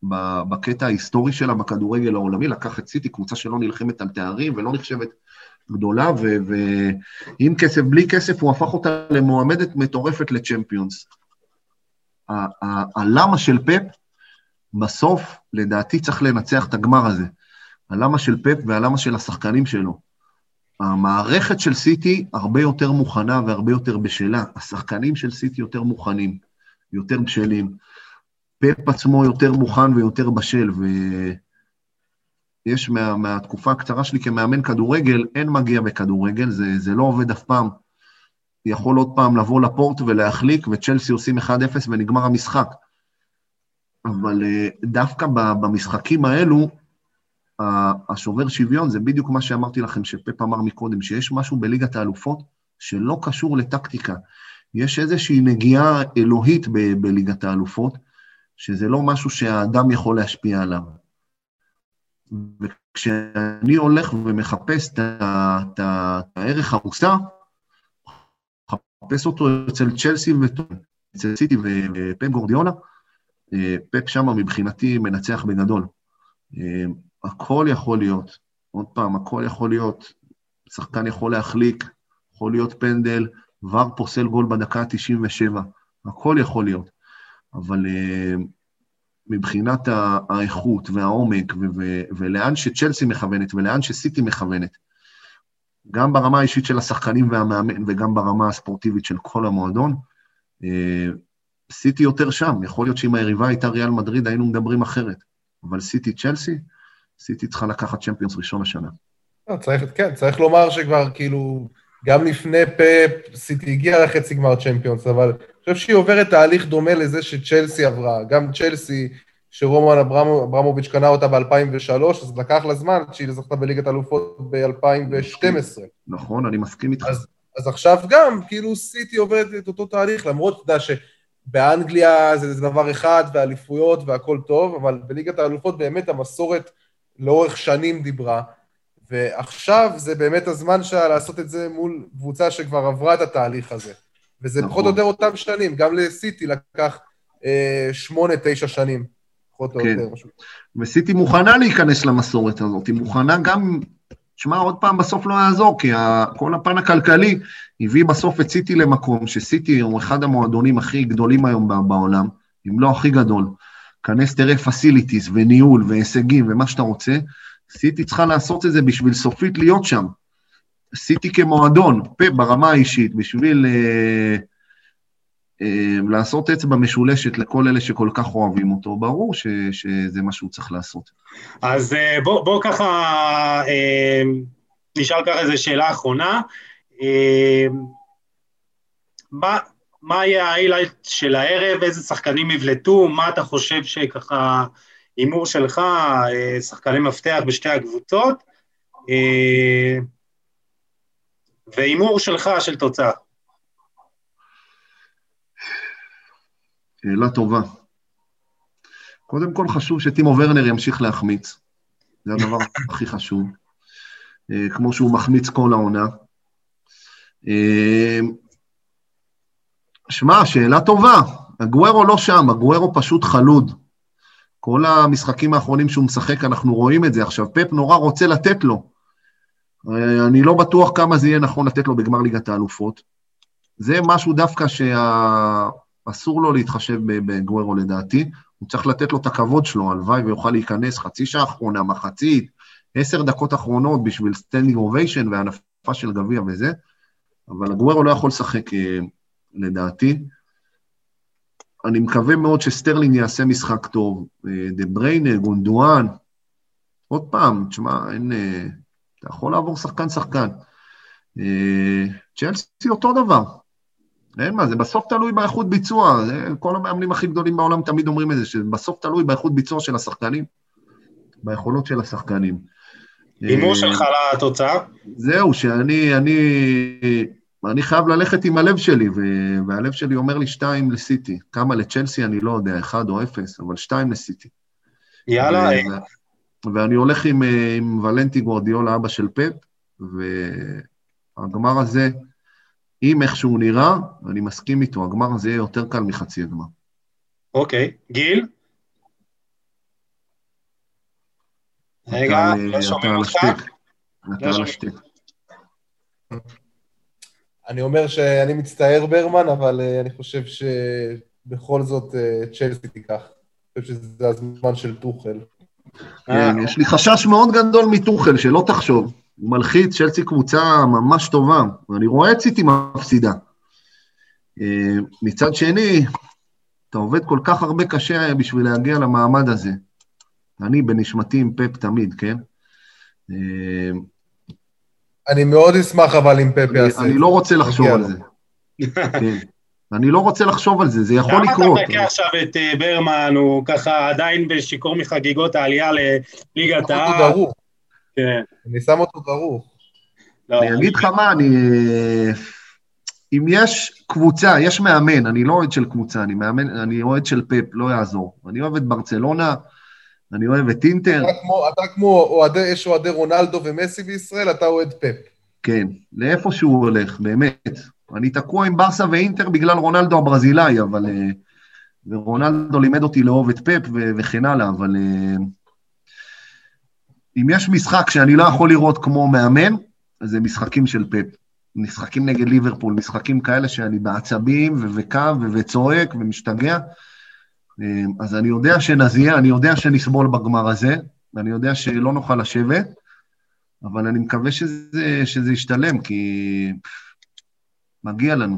ב, בקטע ההיסטורי שלה בכדורגל העולמי, לקח את סיטי, קבוצה שלא נלחמת על תארים ולא נחשבת גדולה, ועם כסף, בלי כסף, הוא הפך אותה למועמדת מטורפת לצ'מפיונס. הלמה של פפ, בסוף, לדעתי, צריך לנצח את הגמר הזה. הלמה של פפ והלמה של השחקנים שלו. המערכת של סיטי הרבה יותר מוכנה והרבה יותר בשלה. השחקנים של סיטי יותר מוכנים, יותר בשלים. פפ עצמו יותר מוכן ויותר בשל, ויש מה, מהתקופה הקצרה שלי כמאמן כדורגל, אין מגיע בכדורגל, זה, זה לא עובד אף פעם. יכול עוד פעם לבוא לפורט ולהחליק, וצ'לסי עושים 1-0 ונגמר המשחק. אבל אה, דווקא במשחקים האלו, השובר שוויון זה בדיוק מה שאמרתי לכם, שפפ אמר מקודם, שיש משהו בליגת האלופות שלא קשור לטקטיקה. יש איזושהי נגיעה אלוהית ב- בליגת האלופות, שזה לא משהו שהאדם יכול להשפיע עליו. וכשאני הולך ומחפש את הערך המוסר, מחפש אותו אצל צ'לסי ואצל סיטי ופפ גורדיאולה, אה, פפ שמה מבחינתי מנצח בגדול. הכל יכול להיות, עוד פעם, הכל יכול להיות. שחקן יכול להחליק, יכול להיות פנדל, ור פוסל גול בדקה ה-97, הכל יכול להיות. אבל uh, מבחינת האיכות והעומק ו- ו- ולאן שצ'לסי מכוונת ולאן שסיטי מכוונת, גם ברמה האישית של השחקנים והמאמן וגם ברמה הספורטיבית של כל המועדון, uh, סיטי יותר שם. יכול להיות שאם היריבה הייתה ריאל מדריד היינו מדברים אחרת, אבל סיטי צ'לסי, סיטי צריכה לקחת צ'מפיונס ראשון השנה. לא, צריך, כן, צריך לומר שכבר כאילו, גם לפני פאפ, סיטי הגיעה לחצי גמר צ'מפיונס, אבל אני חושב שהיא עוברת תהליך דומה לזה שצ'לסי עברה. גם צ'לסי, שרומן אברמוביץ' קנה אותה ב-2003, אז לקח לה זמן שהיא זכתה בליגת האלופות ב-2012. נכון, אני מסכים איתך. אז, אז עכשיו גם, כאילו סיטי עוברת את אותו תהליך, למרות, אתה יודע, שבאנגליה זה, זה דבר אחד, ואליפויות והכל טוב, אבל בליגת האלופות באמת המסורת לאורך שנים דיברה, ועכשיו זה באמת הזמן שלה לעשות את זה מול קבוצה שכבר עברה את התהליך הזה. וזה נכון. פחות או יותר אותם שנים, גם לסיטי לקח אה, שמונה, תשע שנים, פחות או כן. יותר. משהו. וסיטי מוכנה להיכנס למסורת הזאת, היא מוכנה גם, תשמע, עוד פעם בסוף לא יעזור, כי כל הפן הכלכלי הביא בסוף את סיטי למקום, שסיטי הוא אחד המועדונים הכי גדולים היום בעולם, אם לא הכי גדול. כנס תראה פסיליטיס וניהול והישגים ומה שאתה רוצה, סיטי צריכה לעשות את זה בשביל סופית להיות שם. סיטי כמועדון, פה ברמה האישית, בשביל אה, אה, לעשות אצבע משולשת לכל אלה שכל כך אוהבים אותו, ברור ש, שזה מה שהוא צריך לעשות. אז אה, בואו בוא ככה, אה, נשאל ככה איזו שאלה אחרונה. אה, מה, מה יהיה ההיילייט של הערב, איזה שחקנים יבלטו, מה אתה חושב שככה הימור שלך, אה, שחקני מפתח בשתי הקבוצות, אה, והימור שלך של תוצאה. שאלה טובה. קודם כל חשוב שטימו ורנר ימשיך להחמיץ, זה הדבר הכי חשוב, אה, כמו שהוא מחמיץ כל העונה. שמע, שאלה טובה. הגוורו לא שם, הגוורו פשוט חלוד. כל המשחקים האחרונים שהוא משחק, אנחנו רואים את זה. עכשיו, פפ נורא רוצה לתת לו. אני לא בטוח כמה זה יהיה נכון לתת לו בגמר ליגת האלופות. זה משהו דווקא שאסור לו להתחשב באגוארו לדעתי. הוא צריך לתת לו את הכבוד שלו, הלוואי ויוכל להיכנס חצי שעה אחרונה, מחצית, עשר דקות אחרונות בשביל standing ovation והנפה של גביע וזה, אבל אגוארו לא יכול לשחק אה, לדעתי. אני מקווה מאוד שסטרלינג יעשה משחק טוב. אה, דה בריינה, גונדואן, עוד פעם, תשמע, אין... אה, אתה יכול לעבור שחקן-שחקן. אה, צ'לסי אותו דבר. אין מה, זה בסוף תלוי באיכות ביצוע. כל המאמנים הכי גדולים בעולם תמיד אומרים את זה, שבסוף תלוי באיכות ביצוע של השחקנים, ביכולות של השחקנים. הימור שלך לתוצאה? זהו, שאני אני, אני חייב ללכת עם הלב שלי, והלב שלי אומר לי שתיים לסיטי. כמה לצ'לסי אני לא יודע, אחד או אפס, אבל שתיים לסיטי. יאללה. ו... ואני הולך עם, עם ולנטי גורדיאלה, אבא של פפ, והגמר הזה, אם איכשהו נראה, אני מסכים איתו, הגמר הזה יהיה יותר קל מחצי הגמר. אוקיי, גיל? רגע, לא שומעים אותך. אתה על השתיק. אני אומר שאני מצטער ברמן, אבל uh, אני חושב שבכל זאת uh, צ'לסי תיקח. אני חושב שזה הזמן של טוחל. כן, יש לי חשש מאוד גדול מטוחל, שלא תחשוב. הוא מלחיץ, צ'לסי קבוצה ממש טובה, ואני רואה את סיטי מפסידה. אה, מצד שני, אתה עובד כל כך הרבה קשה בשביל להגיע למעמד הזה. אני בנשמתי עם פפ תמיד, כן? אה, אני מאוד אשמח אבל אם פפ יעשה את זה. אני לא רוצה לחשוב על זה. כן. אני לא רוצה לחשוב על זה, זה יכול לקרות. למה אתה מחכה עכשיו את אה, ברמן, הוא ככה עדיין בשיכור מחגיגות העלייה לליגת העל? אני שם אותו דרוך. כן. אני שם אותו דרוך. לא, אני אגיד לך מה, אני... אם יש קבוצה, יש מאמן, אני לא אוהד של קבוצה, אני מאמן, אני אוהד של פפ, לא יעזור. אני אוהב את ברצלונה, אני אוהב את אינטר. אתה כמו, אתה כמו אוהדי, יש אוהדי רונלדו ומסי בישראל, אתה אוהד פפ. כן, לאיפה שהוא הולך, באמת. אני תקוע עם ברסה ואינטר בגלל רונלדו הברזילאי, אבל... אה, ורונלדו לימד אותי לאהוב את פפ וכן הלאה, אבל... אה, אם יש משחק שאני לא יכול לראות כמו מאמן, זה משחקים של פפ. משחקים נגד ליברפול, משחקים כאלה שאני בעצבים וקם וצועק ומשתגע. אה, אז אני יודע שנזיע, אני יודע שנסבול בגמר הזה, ואני יודע שלא נוכל לשבת, אבל אני מקווה שזה, שזה ישתלם, כי מגיע לנו.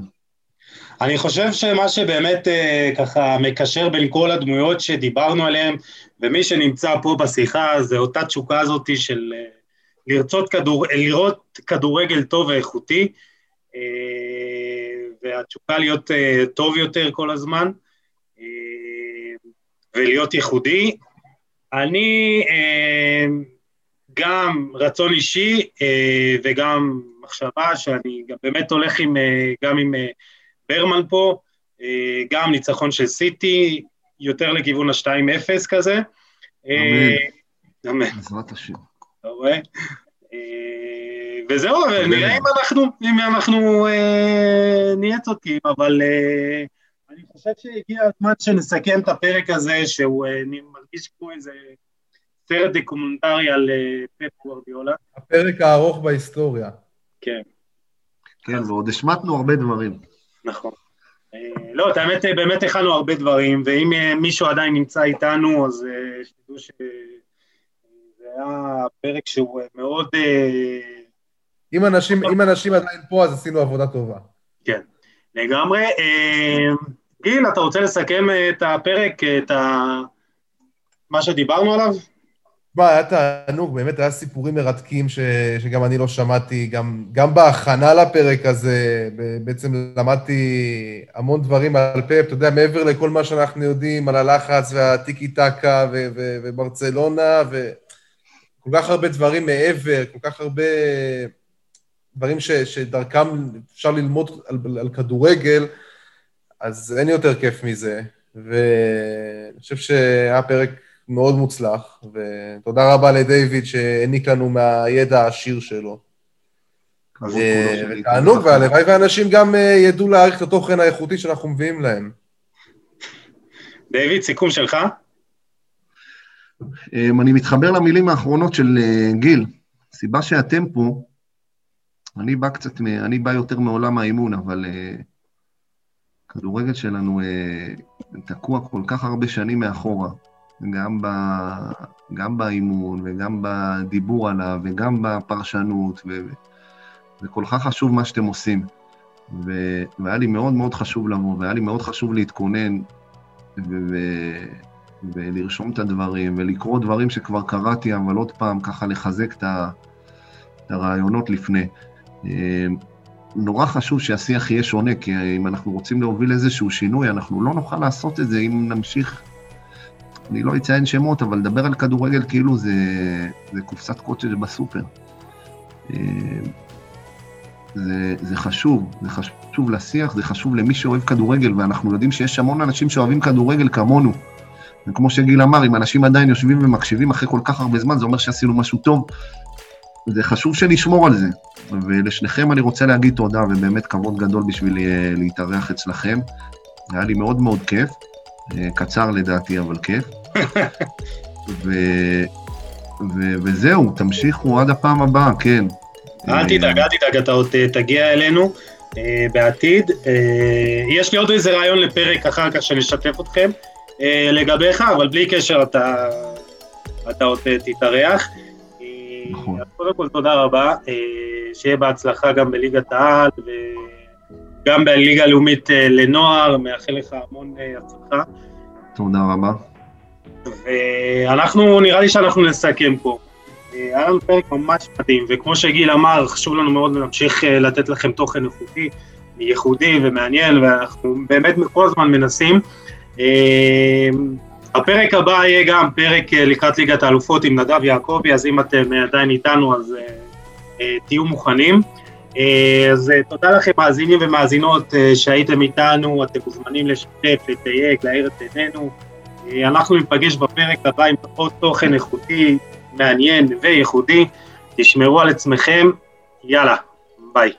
אני חושב שמה שבאמת אה, ככה מקשר בין כל הדמויות שדיברנו עליהן, ומי שנמצא פה בשיחה, זה אותה תשוקה הזאת של אה, לרצות כדור, לראות כדורגל טוב ואיכותי, אה, והתשוקה להיות אה, טוב יותר כל הזמן, אה, ולהיות ייחודי. אני גם רצון אישי וגם מחשבה שאני גם באמת הולך עם, גם עם ברמן פה, גם ניצחון של סיטי, יותר לכיוון ה-2-0 כזה. אמן. בעזרת השם. אתה רואה? וזהו, נראה אם אנחנו, אם אנחנו אה, נהיה צודקים, אבל אה, אני חושב שהגיע הזמן שנסכם את הפרק הזה, שהוא אה, מרגיש כמו איזה סרט דוקומנטרי על אה, פפ גוורדיולה. הפרק הארוך בהיסטוריה. כן. כן, ועוד השמטנו הרבה דברים. נכון. אה, לא, את האמת, באמת הכנו הרבה דברים, ואם מישהו עדיין נמצא איתנו, אז שתדעו שזה היה פרק שהוא מאוד... אם אנשים, אם אנשים עדיין פה, אז עשינו עבודה טובה. כן, לגמרי. אה, גיל, אתה רוצה לסכם את הפרק, את ה... מה שדיברנו עליו? תשמע, היה תענוג, באמת היה סיפורים מרתקים ש... שגם אני לא שמעתי, גם, גם בהכנה לפרק הזה, בעצם למדתי המון דברים על פאפ, אתה יודע, מעבר לכל מה שאנחנו יודעים על הלחץ והטיקי טקה ו... ו... וברצלונה, וכל כך הרבה דברים מעבר, כל כך הרבה דברים ש, שדרכם אפשר ללמוד על, על כדורגל, אז אין יותר כיף מזה. ואני חושב שהיה פרק מאוד מוצלח, ותודה רבה לדיוויד שהעניק לנו מהידע העשיר שלו. תענוג, והלוואי ואנשים גם אה, ידעו להעריך את התוכן האיכותי שאנחנו מביאים להם. דיוויד, סיכום שלך? אמ, אני מתחבר למילים האחרונות של אה, גיל. הסיבה שאתם פה, אני בא קצת, אני בא יותר מעולם האימון, אבל uh, כדורגל שלנו uh, תקוע כל כך הרבה שנים מאחורה, גם, ב, גם באימון וגם בדיבור עליו וגם בפרשנות, ו, וכל כך חשוב מה שאתם עושים. ו, והיה לי מאוד מאוד חשוב לבוא, והיה לי מאוד חשוב להתכונן ו, ו, ולרשום את הדברים, ולקרוא דברים שכבר קראתי, אבל עוד פעם ככה לחזק את, ה, את הרעיונות לפני. אמ, נורא חשוב שהשיח יהיה שונה, כי אם אנחנו רוצים להוביל איזשהו שינוי, אנחנו לא נוכל לעשות את זה אם נמשיך, אני לא אציין שמות, אבל לדבר על כדורגל כאילו זה, זה קופסת קוטג' בסופר. אמ, זה, זה חשוב, זה חשוב לשיח, זה חשוב למי שאוהב כדורגל, ואנחנו יודעים שיש המון אנשים שאוהבים כדורגל כמונו. וכמו שגיל אמר, אם אנשים עדיין יושבים ומקשיבים אחרי כל כך הרבה זמן, זה אומר שעשינו משהו טוב. זה חשוב שנשמור על זה. ולשניכם אני רוצה להגיד תודה, ובאמת כבוד גדול בשביל אה, להתארח אצלכם. היה לי מאוד מאוד כיף, אה, קצר לדעתי, אבל כיף. ו... ו... וזהו, תמשיכו עד הפעם הבאה, כן. אל תדאג, אל תדאג, אתה עוד אה, תגיע אלינו בעתיד. יש לי עוד איזה רעיון לפרק אחר כך שנשתף אתכם לגביך, אבל בלי קשר אתה, אתה עוד תתארח. נכון. קודם כל תודה רבה, שיהיה בהצלחה גם בליגת העל וגם בליגה הלאומית לנוער, מאחל לך המון הצלחה. תודה רבה. ואנחנו, נראה לי שאנחנו נסכם פה. היה לנו פרק ממש מדהים, וכמו שגיל אמר, חשוב לנו מאוד להמשיך לתת לכם תוכן איכותי, ייחודי ומעניין, ואנחנו באמת כל הזמן מנסים. הפרק הבא יהיה גם פרק לקראת ליגת האלופות עם נדב יעקבי, אז אם אתם עדיין איתנו, אז תהיו מוכנים. אז תודה לכם מאזינים ומאזינות שהייתם איתנו, אתם מוזמנים לשתף, לתייג, להאיר את עינינו. אנחנו ניפגש בפרק הבא עם עוד תוכן איכותי, מעניין וייחודי. תשמרו על עצמכם, יאללה, ביי.